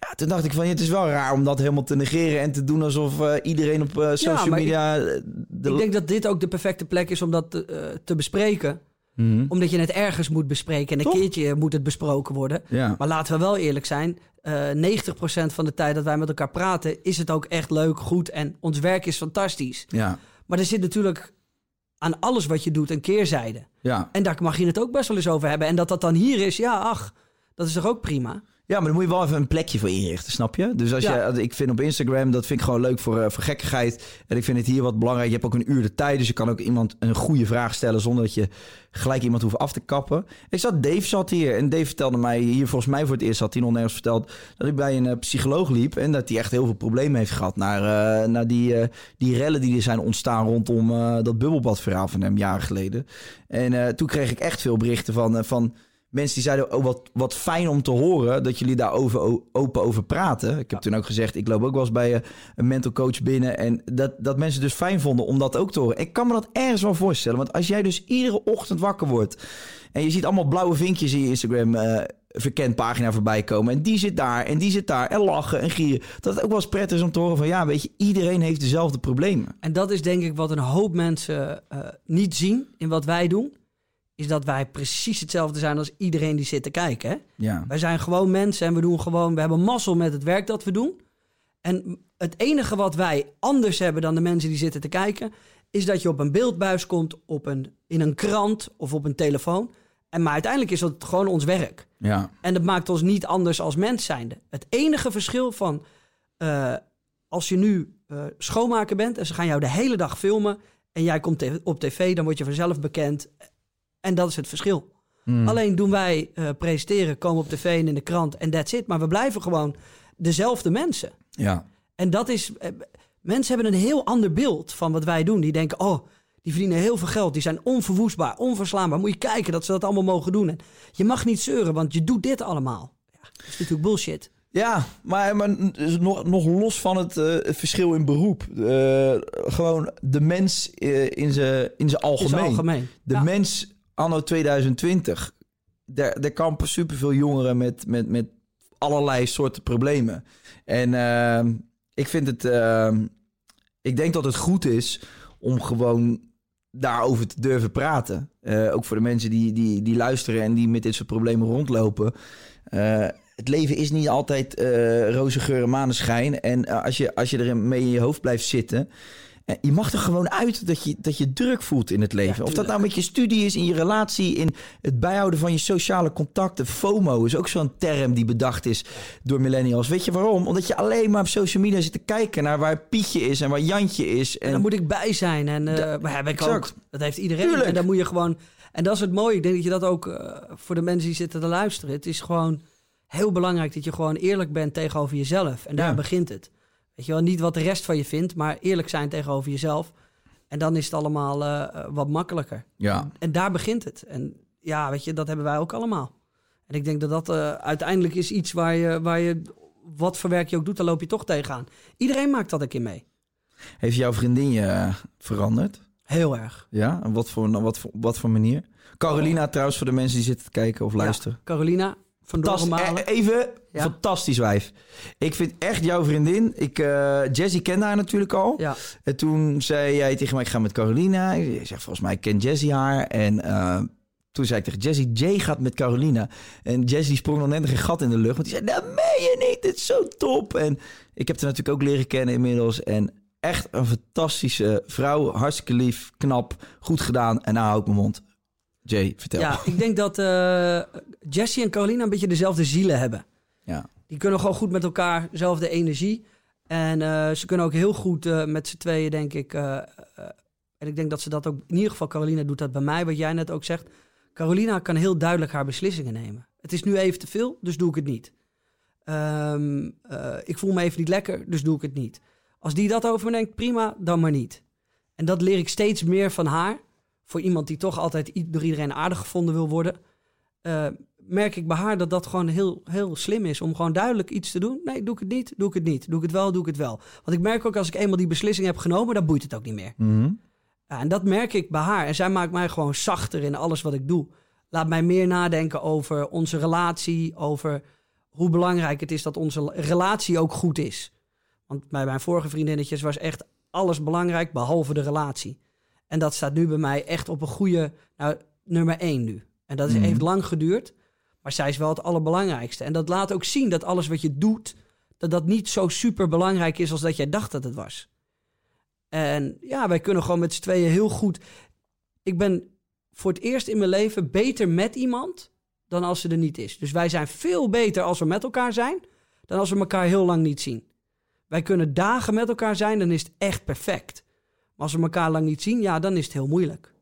Ja, toen dacht ik van, ja, het is wel raar om dat helemaal te negeren en te doen alsof iedereen op social ik- media... eh, de- Ik denk dat dit ook de perfecte plek is om dat te, te bespreken. Mhm. Omdat je het ergens moet bespreken. En een Toch? keertje moet het besproken worden. Ja. Maar laten we wel eerlijk zijn. eh 90% van de tijd dat wij met elkaar praten... is het ook echt leuk, goed en ons werk is fantastisch. Ja, Maar er zit natuurlijk aan alles wat je doet een keerzijde. ja. En daar mag je het ook best wel eens over hebben. En dat dat dan hier is, ja, ach, dat is toch ook prima? Ja, maar dan moet je wel even een plekje voor inrichten, snap je? Dus als Ja. je, ik vind op Instagram, dat vind ik gewoon leuk voor, eh, voor gekkigheid. En ik vind het hier wat belangrijk. Je hebt ook een uur de tijd, dus je kan ook iemand een goede vraag stellen zonder dat je gelijk iemand hoeft af te kappen. Ik zat, Dave zat hier en Dave vertelde mij hier volgens mij voor het eerst had hij nog nergens verteld dat hij bij een eh, psycholoog liep en dat hij echt heel veel problemen heeft gehad naar, eh, naar die, die rellen die er zijn ontstaan rondom dat bubbelbadverhaal van hem jaren geleden. En toen kreeg ik echt veel berichten van, van mensen die zeiden, oh wat, wat fijn om te horen dat jullie daar over, open over praten. Ik heb toen ook gezegd, ik loop ook wel eens bij eh, een mental coach binnen. En dat, dat mensen dus fijn vonden om dat ook te horen. Ik kan me dat ergens wel voorstellen. Want als jij dus iedere ochtend wakker wordt en je ziet allemaal blauwe vinkjes in je Instagram eh verkend pagina voorbij komen. En die zit daar en die zit daar en lachen en gieren. Dat het ook wel eens prettig is om te horen van ja, weet je, iedereen heeft dezelfde problemen. En dat is denk ik wat een hoop mensen eh, niet zien in wat wij doen. Is dat wij precies hetzelfde zijn als iedereen die zit te kijken. Hè? Ja. Wij zijn gewoon mensen en we doen gewoon, we hebben mazzel met het werk dat we doen. En het enige wat wij anders hebben dan de mensen die zitten te kijken, is dat je op een beeldbuis komt, op een, in een krant of op een telefoon. En maar uiteindelijk is dat gewoon ons werk. Ja. En dat maakt ons niet anders als mens zijnde. Het enige verschil van eh, als je nu uh, schoonmaker bent en ze gaan jou de hele dag filmen en jij komt op tv, dan word je vanzelf bekend. En dat is het verschil. Hmm. Alleen doen wij uh, presenteren, komen op tv en in de krant en that's it. Maar we blijven gewoon dezelfde mensen. Ja. En dat is. mensen hebben een heel ander beeld van wat wij doen. Die denken, oh, die verdienen heel veel geld. Die zijn onverwoestbaar, onverslaanbaar. Moet je kijken dat ze dat allemaal mogen doen. En je mag niet zeuren, want je doet dit allemaal. Ja, dat is natuurlijk bullshit. Ja, maar, maar nog, nog los van het, uh, het verschil in beroep. Uh, gewoon de mens uh, in zijn in algemeen. algemeen. De ja. mens anno 2020. Daar, daar kampen superveel jongeren met, met, met allerlei soorten problemen. En ehm, ik vind het... Ehm, ik denk dat het goed is om gewoon daarover te durven praten. Uh, ook voor de mensen die, die, die luisteren en die met dit soort problemen rondlopen. Uh, het leven is niet altijd uh, roze geur en maneschijn. En als, je, als je er mee in je hoofd blijft zitten... Je mag er gewoon uit dat je, dat je druk voelt in het leven. Ja, of dat nou met je studie is, in je relatie, in het bijhouden van je sociale contacten. FOMO is ook zo'n term die bedacht is door millennials. Weet je waarom? Omdat je alleen maar op social media zit te kijken naar waar Pietje is en waar Jantje is. En, en daar moet ik bij zijn. En uh, da, maar heb ik ook. Dat heeft iedereen. Tuurlijk. En dan moet je gewoon. En dat is het mooie. Ik denk dat je dat ook uh, voor de mensen die zitten te luisteren. Het is gewoon heel belangrijk dat je gewoon eerlijk bent tegenover jezelf. En daar ja. begint het. Weet je wel, niet wat de rest van je vindt, maar eerlijk zijn tegenover jezelf. En dan is het allemaal uh, wat makkelijker. Ja. En, en, daar begint het. En ja, weet je, dat hebben wij ook allemaal. En ik denk dat dat uh, uiteindelijk is iets waar je, waar je, wat voor werk je ook doet, daar loop je toch tegenaan. Iedereen maakt dat een keer mee. Heeft jouw vriendin je veranderd? Heel erg. Ja, en wat voor, wat voor, wat voor manier? Carolina oh. trouwens, voor de mensen die zitten te kijken of luisteren. Ja, Carolina, Fantastisch. Even, ja. fantastisch wijf. Ik vind echt jouw vriendin. Ik, uh, Jessie kende haar natuurlijk al. Ja. En toen zei jij tegen mij, ik ga met Carolina. Ik zeg, volgens mij ken Jessie haar. En uh, toen zei ik tegen Jessie, Jay gaat met Carolina. En Jessie sprong nog net een gat in de lucht. Want die zei, dat meen je niet, dit is zo top. En ik heb haar natuurlijk ook leren kennen inmiddels. En echt een fantastische vrouw. Hartstikke lief, knap, goed gedaan. En nou hou ik mijn mond. Jay, vertel. Ja, ik denk dat uh, Jesse en Carolina een beetje dezelfde zielen hebben. Ja. Die kunnen gewoon goed met elkaar, dezelfde energie. En uh, ze kunnen ook heel goed uh, met z'n tweeën, denk ik. en ik denk dat ze dat ook, in ieder geval Carolina doet dat bij mij, wat jij net ook zegt. Carolina kan heel duidelijk haar beslissingen nemen. Het is nu even te veel, dus doe ik het niet. Um, ik voel me even niet lekker, dus doe ik het niet. Als die dat over me denkt, prima, dan maar niet. En dat leer ik steeds meer van haar voor iemand die toch altijd door iedereen aardig gevonden wil worden, merk ik bij haar dat dat gewoon heel, heel slim is. Om gewoon duidelijk iets te doen. Nee, doe ik het niet, doe ik het niet. Doe ik het wel, doe ik het wel. Want ik merk ook als ik eenmaal die beslissing heb genomen, dan boeit het ook niet meer. Mm -hmm. ja, en dat merk ik bij haar. En zij maakt mij gewoon zachter in alles wat ik doe. Laat mij meer nadenken over onze relatie, over hoe belangrijk het is dat onze relatie ook goed is. Want bij mijn vorige vriendinnetjes was echt alles belangrijk, behalve de relatie. En dat staat nu bij mij echt op een goede, nou, nummer één nu. En dat is, Mhm. heeft lang geduurd, maar zij is wel het allerbelangrijkste. En dat laat ook zien dat alles wat je doet, dat dat niet zo super belangrijk is als dat jij dacht dat het was. En ja, wij kunnen gewoon met z'n tweeën heel goed. Ik ben voor het eerst in mijn leven beter met iemand dan als ze er niet is. Dus wij zijn veel beter als we met elkaar zijn dan als we elkaar heel lang niet zien. Wij kunnen dagen met elkaar zijn, dan is het echt perfect. Maar als we elkaar lang niet zien, ja, dan is het heel moeilijk.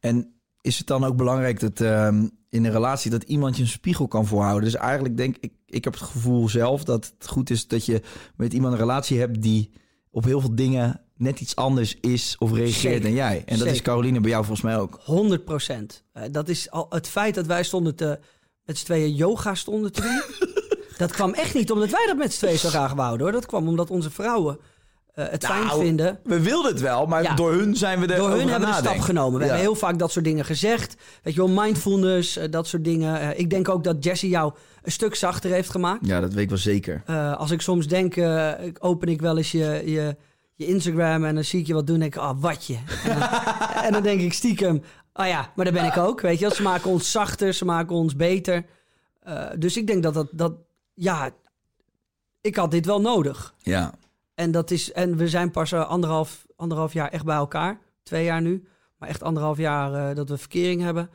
En is het dan ook belangrijk dat um, in een relatie dat iemand je een spiegel kan voorhouden? Dus eigenlijk denk ik, ik heb het gevoel zelf dat het goed is dat je met iemand een relatie hebt die op heel veel dingen net iets anders is of reageert Zeker. dan jij. En dat Zeker. is Caroline bij jou volgens mij ook. 100 procent. dat is al het feit dat wij stonden te, met z'n tweeën yoga stonden te doen. dat kwam echt niet omdat wij dat met z'n tweeën zo graag wouden hoor. Dat kwam omdat onze vrouwen uh, het fijn Nou, vinden. We wilden het wel, maar Ja. door hun zijn we er Door hun hebben we de stap genomen. We Ja. hebben heel vaak dat soort dingen gezegd. Weet je wel, mindfulness, eh, dat soort dingen. Eh, ik denk ook dat Jesse jou een stuk zachter heeft gemaakt. Ja, dat weet ik wel zeker. Eh, als ik soms denk, eh, open ik wel eens je, je, je Instagram en dan zie ik je wat doen. En denk ik, ah, watje. En en dan denk ik stiekem, ah ja, maar daar ben ik ook. Weet je wel, ze maken ons zachter, ze maken ons beter. Eh, dus ik denk dat dat, dat, ja, ik had dit wel nodig. Ja. En, dat is, en we zijn pas eh, anderhalf, anderhalf jaar echt bij elkaar. Twee jaar nu. Maar echt anderhalf jaar eh, dat we verkering hebben.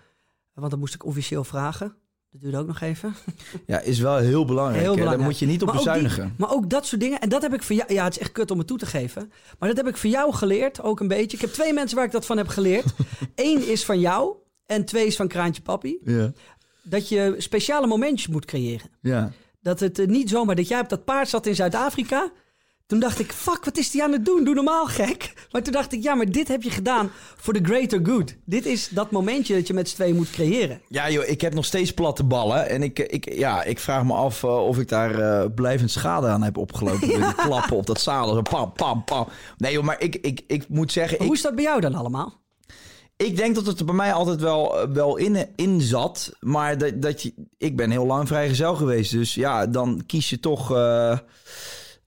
Want dat moest ik officieel vragen. Dat duurde ook nog even. ja, is wel heel belangrijk. Heel belangrijk. Daar moet je niet op Maar ook die- bezuinigen. maar ook dat soort dingen. En dat heb ik voor jou... Ja, het is echt kut om het toe te geven. Maar dat heb ik voor jou geleerd, ook een beetje. Ik heb twee mensen waar ik dat van heb geleerd. Eén is van jou en twee is van Kraantje Papi. Ja. Dat je speciale momentjes moet creëren. Ja. Dat het eh, niet zomaar... Dat jij op dat paard zat in Zuid-Afrika... Toen dacht ik, fuck, wat is die aan het doen? Doe normaal gek. Maar toen dacht ik, ja, maar dit heb je gedaan voor the greater good. Dit is dat momentje dat je met z'n tweeën moet creëren. Ja, joh, ik heb nog steeds platte ballen. En ik, ik, ja, ik vraag me af eh, of ik daar eh, blijvend schade aan heb opgelopen. Met die klappen op dat zadel. Zo pam, pam, pam. Nee, joh, maar ik, ik, ik moet zeggen... Maar Ik, hoe is dat bij jou dan allemaal? ik denk dat het er bij mij altijd wel, eh, wel in, in zat. Maar dat, dat je, ik ben heel lang vrijgezel geweest. Dus ja, dan kies je toch... eh,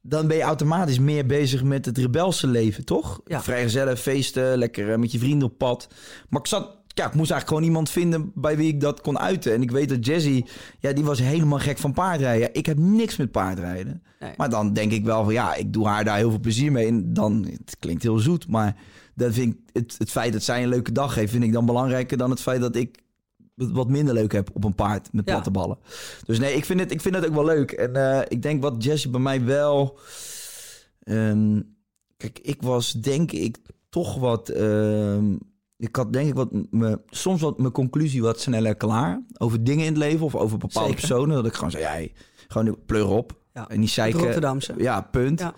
dan ben je automatisch meer bezig met het rebelse leven, toch? Ja. Vrijgezellen, feesten, lekker eh, met je vrienden op pad. Maar ik zat... Ja, ik moest eigenlijk gewoon iemand vinden bij wie ik dat kon uiten. En ik weet dat Jazzy, ja, die was helemaal gek van paardrijden. Ik heb niks met paardrijden. Nee. Maar dan denk ik wel van, ja, ik doe haar daar heel veel plezier mee. En dan, het klinkt heel zoet, maar dan vind ik het, het feit dat zij een leuke dag heeft, vind ik dan belangrijker dan het feit dat ik wat minder leuk heb op een paard met Ja. platte ballen. Dus nee, ik vind het, ik vind het ook wel leuk. En eh, ik denk wat Jesse bij mij wel... ehm, kijk, ik was denk ik toch wat... ehm, ik had denk ik wat me, soms wat mijn conclusie wat sneller klaar over dingen in het leven of over bepaalde Zeker. personen. Dat ik gewoon zei, hey, gewoon pleur op. Ja, En die zeiken. Rotterdamse. Ja, punt. Ja.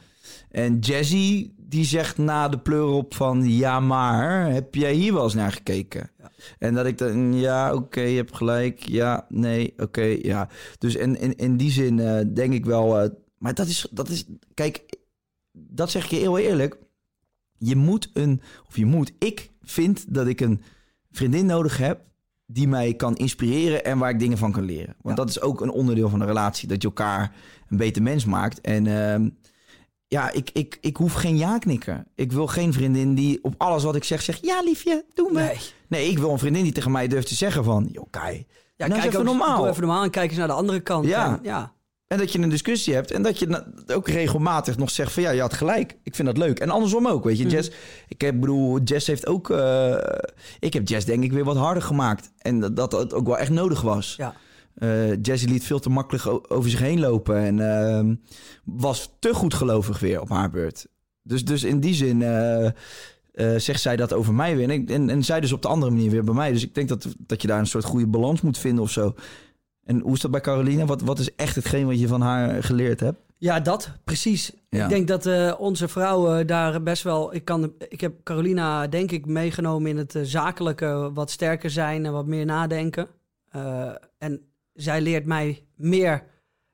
En Jazzy, die zegt na de pleur op van... Ja, maar heb jij hier wel eens naar gekeken? Ja. En dat ik dan... Ja, oké, je hebt gelijk. Ja, nee, oké, ja. Dus in, in, in die zin eh, denk ik wel... eh, maar dat is, dat is... Kijk, dat zeg ik je heel eerlijk. Je moet een... Of je moet... Ik vind dat ik een vriendin nodig heb... die mij kan inspireren en waar ik dingen van kan leren. Want Ja. dat is ook een onderdeel van een relatie. Dat je elkaar een beter mens maakt. En... ehm, ja, ik, ik, ik hoef geen ja-knikker. Ik wil geen vriendin die op alles wat ik zeg zegt... Ja, liefje, doe me. Nee. Nee, ik wil een vriendin die tegen mij durft te zeggen van... Joh, Kai, Ja, nou is even ook- normaal. Even normaal en kijk eens naar de andere kant. Ja. En, ja. En dat je een discussie hebt. En dat je ook regelmatig nog zegt van... Ja, je had gelijk. Ik vind dat leuk. En andersom ook, weet je. Mhm. Jess, ik heb, bedoel, Jess heeft ook... eh, ik heb Jess denk ik weer wat harder gemaakt. En dat dat het ook wel echt nodig was. Ja. Eh Jessie liet veel te makkelijk over zich heen lopen. En ehm, was te goed gelovig weer op haar beurt. Dus, dus in die zin eh, eh, zegt zij dat over mij weer. En, ik- en, en zij dus op de andere manier weer bij mij. Dus ik denk dat, dat je daar een soort goede balans moet vinden of zo. En hoe is dat bij Caroline? Wat, wat is echt hetgeen wat je van haar geleerd hebt? Ja, dat, precies. Ja. Ik denk dat onze vrouwen daar best wel... Ik, kan, ik heb Carolina, denk ik, meegenomen in het zakelijke... wat sterker zijn en wat meer nadenken. En zij leert mij meer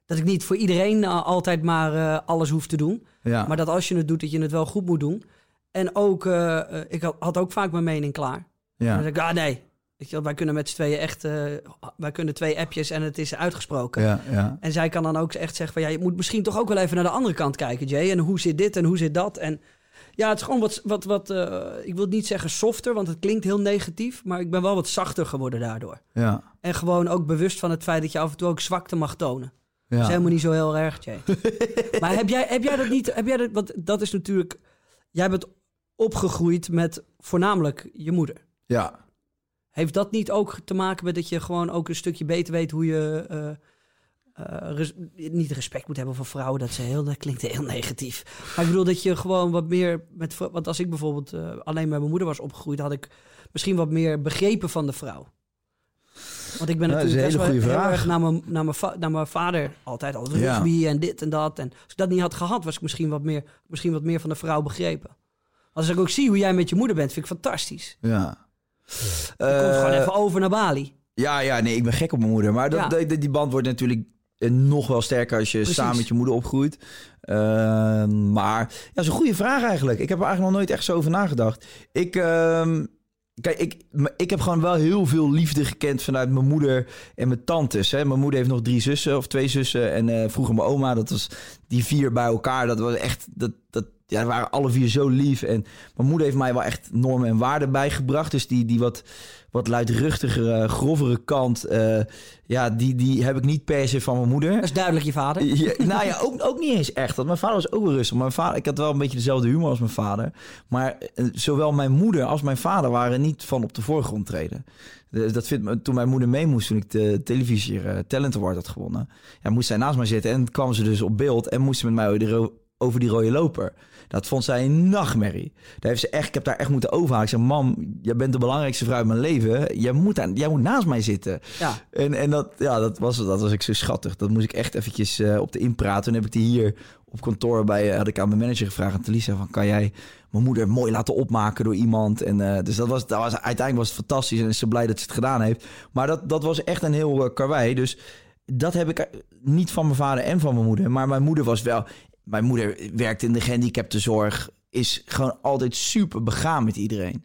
dat ik niet voor iedereen eh, altijd maar eh, alles hoef te doen. Ja, Maar dat als je het doet, dat je het wel goed moet doen. En ook, eh, ik had, had ook vaak mijn mening klaar. Dan ja. zeg ik, ah nee, Weet je, wij kunnen met z'n tweeën echt... wij kunnen twee appjes en het is uitgesproken. ja, ja. En zij kan dan ook echt zeggen van... ja, je moet misschien toch ook wel even naar de andere kant kijken, Jay. En hoe zit dit en hoe zit dat? En ja, het is gewoon wat... wat, wat eh, ik wil niet zeggen softer, want het klinkt heel negatief... maar ik ben wel wat zachter geworden daardoor. ja. En gewoon ook bewust van het feit dat je af en toe ook zwakte mag tonen. ja. Dat is helemaal niet zo heel erg, Jay. maar heb jij, heb jij dat niet... Heb jij dat, want dat is natuurlijk... Jij bent opgegroeid met voornamelijk je moeder. ja. Heeft dat niet ook te maken met dat je gewoon ook een stukje beter weet hoe je eh, eh, res- niet respect moet hebben voor vrouwen? Dat, ze heel, dat klinkt heel negatief. Maar ik bedoel dat je gewoon wat meer met. Want als ik bijvoorbeeld eh, alleen met mijn moeder was opgegroeid, had ik misschien wat meer begrepen van de vrouw. Want ik ben natuurlijk best wel goede heel vraag. erg naar mijn, naar, mijn naar mijn vader altijd al Ja. en dit en dat. En als ik dat niet had gehad, was ik misschien wat meer, misschien wat meer van de vrouw begrepen. Als ik ook zie hoe jij met je moeder bent, vind ik fantastisch. ja. Je komt Eh, gewoon even over naar Bali. Ja, ja, nee, ik ben gek op mijn moeder. Maar dat, Ja. die, die band wordt natuurlijk eh, nog wel sterker als je Precies. samen met je moeder opgroeit. Ehm, maar ja, dat is een goede vraag eigenlijk. Ik heb er eigenlijk nog nooit echt zo over nagedacht. Ik, ehm, kijk, ik, ik heb gewoon wel heel veel liefde gekend vanuit mijn moeder en mijn tantes. Hè. Mijn moeder heeft nog drie zussen of twee zussen. En eh, vroeger mijn oma, dat was die vier bij elkaar. Dat was echt, dat, dat, ja, waren alle vier zo lief. En mijn moeder heeft mij wel echt normen en waarden bijgebracht. Dus die, die wat, wat luidruchtigere, grovere kant, eh, ja, die, die heb ik niet per se van mijn moeder. Dat is duidelijk je vader. Ja, nou ja, ook, ook niet eens echt. Want mijn vader was ook wel rustig. Mijn vader, ik had wel een beetje dezelfde humor als mijn vader. Maar eh, zowel mijn moeder als mijn vader waren niet van op de voorgrond treden. De- Dat vindt me, toen mijn moeder mee moest, toen ik de televisie eh, Talent Award had gewonnen, ja, moest zij naast mij zitten en kwam ze dus op beeld en moest ze met mij over die rode loper. Dat vond zij een nachtmerrie. Daar heeft ze echt, ik heb daar echt moeten overhalen. Ik zei, mam, jij bent de belangrijkste vrouw in mijn leven. Jij moet, aan, jij moet naast mij zitten. Ja. En, en dat, ja, dat, was, dat was ik zo schattig. Dat moest ik echt eventjes eh, op de inpraten. Toen heb ik die hier op kantoor bij, eh, had ik aan mijn manager gevraagd, aan Talisa, van kan jij mijn moeder mooi laten opmaken door iemand? En eh, dus dat was, dat was, uiteindelijk was het fantastisch en is ze blij dat ze het gedaan heeft. Maar dat, dat was echt een heel uh, karwei. Dus dat heb ik niet van mijn vader en van mijn moeder. Maar mijn moeder was wel, mijn moeder werkte in de gehandicaptenzorg, is gewoon altijd super begaan met iedereen.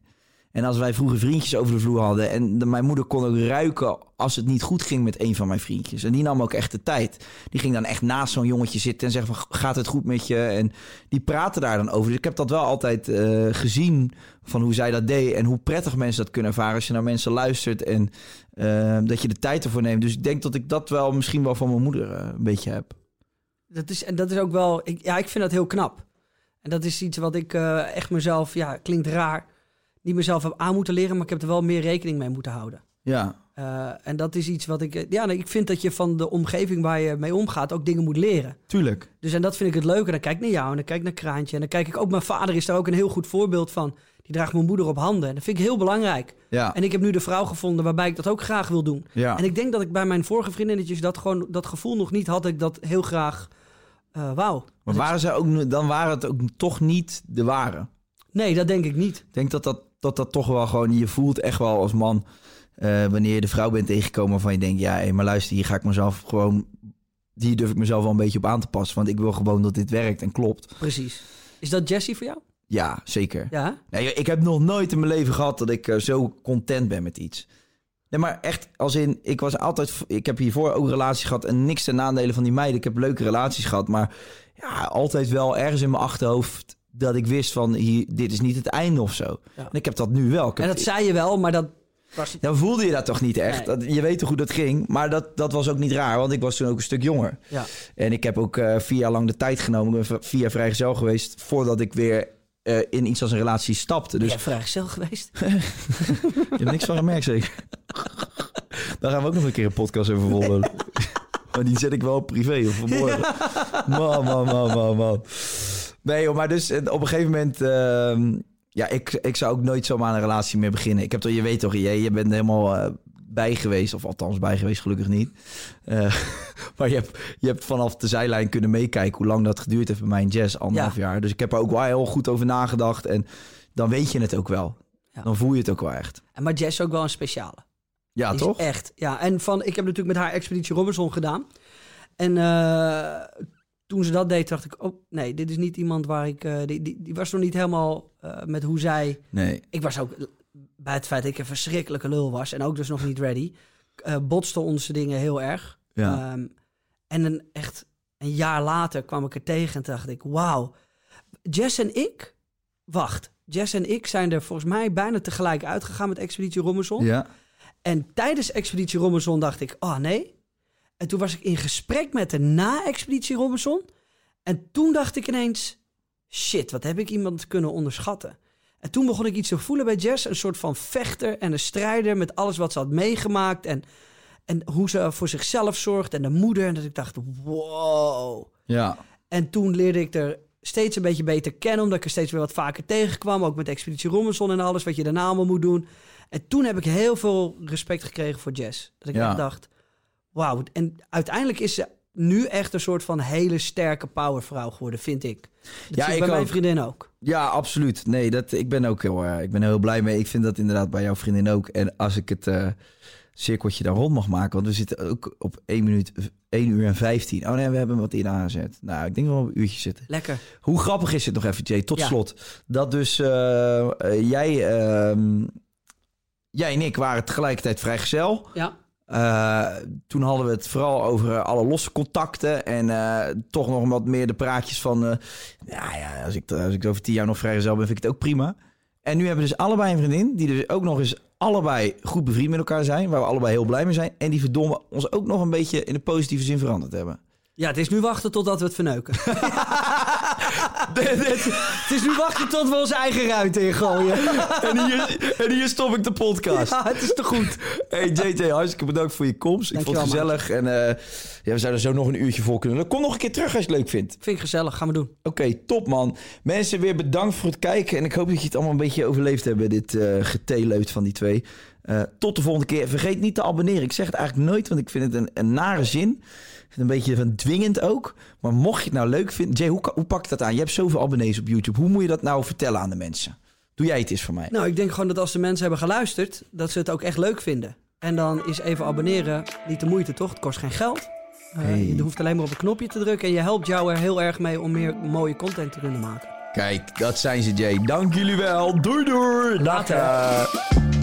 En als wij vroeger vriendjes over de vloer hadden... en mijn moeder kon ook ruiken als het niet goed ging met een van mijn vriendjes. En die nam ook echt de tijd. Die ging dan echt naast zo'n jongetje zitten en zeggen van... gaat het goed met je? En die praten daar dan over. Dus ik heb dat wel altijd eh, gezien van hoe zij dat deed... en hoe prettig mensen dat kunnen ervaren als je naar mensen luistert... en eh, dat je de tijd ervoor neemt. Dus ik denk dat ik dat wel misschien wel van mijn moeder eh, een beetje heb. Dat is, en dat is ook wel, ik, ja, ik vind dat heel knap. En dat is iets wat ik eh, echt mezelf, ja, klinkt raar, niet mezelf heb aan moeten leren, maar ik heb er wel meer rekening mee moeten houden. Ja, Eh, en dat is iets wat ik, ja, ik vind dat je van de omgeving waar je mee omgaat ook dingen moet leren. tuurlijk. Dus en dat vind ik het leuke. Dan kijk ik naar jou en dan kijk ik naar Kraantje. En dan kijk ik ook, mijn vader is daar ook een heel goed voorbeeld van. Die draagt mijn moeder op handen. En dat vind ik heel belangrijk. Ja, En ik heb nu de vrouw gevonden waarbij ik dat ook graag wil doen. ja. En ik denk dat ik bij mijn vorige vriendinnetjes dat gewoon dat gevoel nog niet had. Dat ik dat heel graag eh wou. maar waren ze ook, dan waren het ook toch niet de ware. Nee, dat denk ik niet. Ik denk dat dat, dat dat toch wel gewoon... Je voelt echt wel als man... eh, wanneer je de vrouw bent tegengekomen waarvan je denkt... Ja, maar luister, hier ga ik mezelf gewoon... Hier durf ik mezelf wel een beetje op aan te passen. Want ik wil gewoon dat dit werkt en klopt. Precies. Is dat Jessie voor jou? Ja, zeker. Ja. Nee, ik heb nog nooit in mijn leven gehad dat ik eh, zo content ben met iets. Nee, maar echt, als in, ik was altijd, ik heb hiervoor ook relaties gehad en niks ten nadele van die meiden. Ik heb leuke relaties gehad, maar ja, altijd wel ergens in mijn achterhoofd dat ik wist van, hier, dit is niet het einde of zo. Ja. En ik heb dat nu wel. Ik En dat zei je wel, maar dat was... Dan voelde je dat toch niet echt? Nee. Dat, je weet toch hoe dat ging? Maar dat, dat was ook niet raar, want ik was toen ook een stuk jonger. Ja. En ik heb ook eh, vier jaar lang de tijd genomen. Ik ben v- vier jaar vrijgezel geweest voordat ik weer eh, in iets als een relatie stapte. Dus... Ja, vrijgezel geweest. je hebt niks van gemerkt, zeker? Daar gaan we ook nog een keer een podcast over volgen. maar die zet ik wel privé of vanmorgen. Man, man, man, man, man. Nee, joh, maar dus eh, op een gegeven moment... ehm, ja, ik, ik zou ook nooit zomaar een relatie meer beginnen. Ik heb toch, je weet toch, je, je bent helemaal eh, bij geweest. Of althans bij geweest, gelukkig niet. Eh, maar je hebt, je hebt vanaf de zijlijn kunnen meekijken... hoe lang dat geduurd heeft bij mij in jazz, anderhalf Ja. jaar. Dus ik heb er ook wel heel goed over nagedacht. En dan weet je het ook wel. Ja. Dan voel je het ook wel echt. En maar Jess is ook wel een speciale. Ja, Die toch? Echt. Ja, en van, ik heb natuurlijk met haar Expeditie Robinson gedaan. En eh, toen ze dat deed, dacht ik, oh nee, dit is niet iemand waar ik... eh, die, die, die was nog niet helemaal met hoe zij... Nee. Ik was ook, bij het feit dat ik een verschrikkelijke lul was... en ook dus nog niet ready... eh botsten onze dingen heel erg. Ja. Ehm, en een, echt een jaar later kwam ik er tegen en dacht ik, wauw. Jess en ik, wacht. Jess en ik zijn er volgens mij bijna tegelijk uitgegaan met Expeditie Robinson. Ja. En tijdens Expeditie Robinson dacht ik, oh nee. En toen was ik in gesprek met de na Expeditie Robinson. En toen dacht ik ineens, shit, wat heb ik iemand kunnen onderschatten? En toen begon ik iets te voelen bij Jess. Een soort van vechter en een strijder met alles wat ze had meegemaakt. En, en hoe ze voor zichzelf zorgt en de moeder. En dat ik dacht, wow. Ja. En toen leerde ik er steeds een beetje beter kennen, omdat ik er steeds weer wat vaker tegenkwam. Ook met Expeditie Robinson en alles, wat je daarna allemaal moet doen. En toen heb ik heel veel respect gekregen voor Jess. Dat ik Ja. echt dacht, wauw. En uiteindelijk is ze nu echt een soort van hele sterke powervrouw geworden, vind ik. Dat Ja, ik bij mijn vriendin ook. Ja, absoluut. Nee, dat, ik ben ook heel, eh, ik ben heel blij mee. Ik vind dat inderdaad bij jouw vriendin ook. En als ik het eh, cirkeltje daar rond mag maken, want we zitten ook op 1 minuut, 1 uur en 15. Oh nee, we hebben wat in aangezet. Nou, ik denk wel een uurtje zitten. Lekker. Hoe grappig is het nog even, Jay, tot Ja. slot. Dat dus eh, jij, ehm, jij en ik waren tegelijkertijd vrijgezel. Ja. Eh, toen hadden we het vooral over eh, alle losse contacten. En eh, toch nog wat meer de praatjes van... ja, ja als, ik, als ik over tien jaar nog vrijgezel ben, vind ik het ook prima. En nu hebben we dus allebei een vriendin... die dus ook nog eens allebei goed bevriend met elkaar zijn... waar we allebei heel blij mee zijn. En die verdomme ons ook nog een beetje in de positieve zin veranderd hebben. Ja, het is nu wachten totdat we het verneuken. het is nu wachten tot we onze eigen ruimte ingooien. en, hier, en hier stop ik de podcast. Ja, het is te goed. Hey JJ, hartstikke bedankt voor je komst. Ik vond het gezellig. En eh, ja, we zouden zo nog een uurtje voor kunnen. Kom nog een keer terug als je het leuk vindt. Vind ik gezellig, gaan we doen. Oké, top man. Mensen, weer bedankt voor het kijken. En ik hoop dat je het allemaal een beetje overleefd hebt, dit uh, geteeleut van die twee. Uh, tot de volgende keer. Vergeet niet te abonneren. Ik zeg het eigenlijk nooit, want ik vind het een, een nare zin. Ik een beetje van dwingend ook. Maar mocht je het nou leuk vinden... Jay, hoe, hoe pak je dat aan? Je hebt zoveel abonnees op YouTube. Hoe moet je dat nou vertellen aan de mensen? Doe jij het eens voor mij. Nou, ik denk gewoon dat als de mensen hebben geluisterd... dat ze het ook echt leuk vinden. En dan is even abonneren niet de moeite, toch? Het kost geen geld. Uh, hey. Je hoeft alleen maar op een knopje te drukken. En je helpt jou er heel erg mee om meer mooie content te kunnen maken. Kijk, dat zijn ze, Jay. Dank jullie wel. Doei, doei. Later.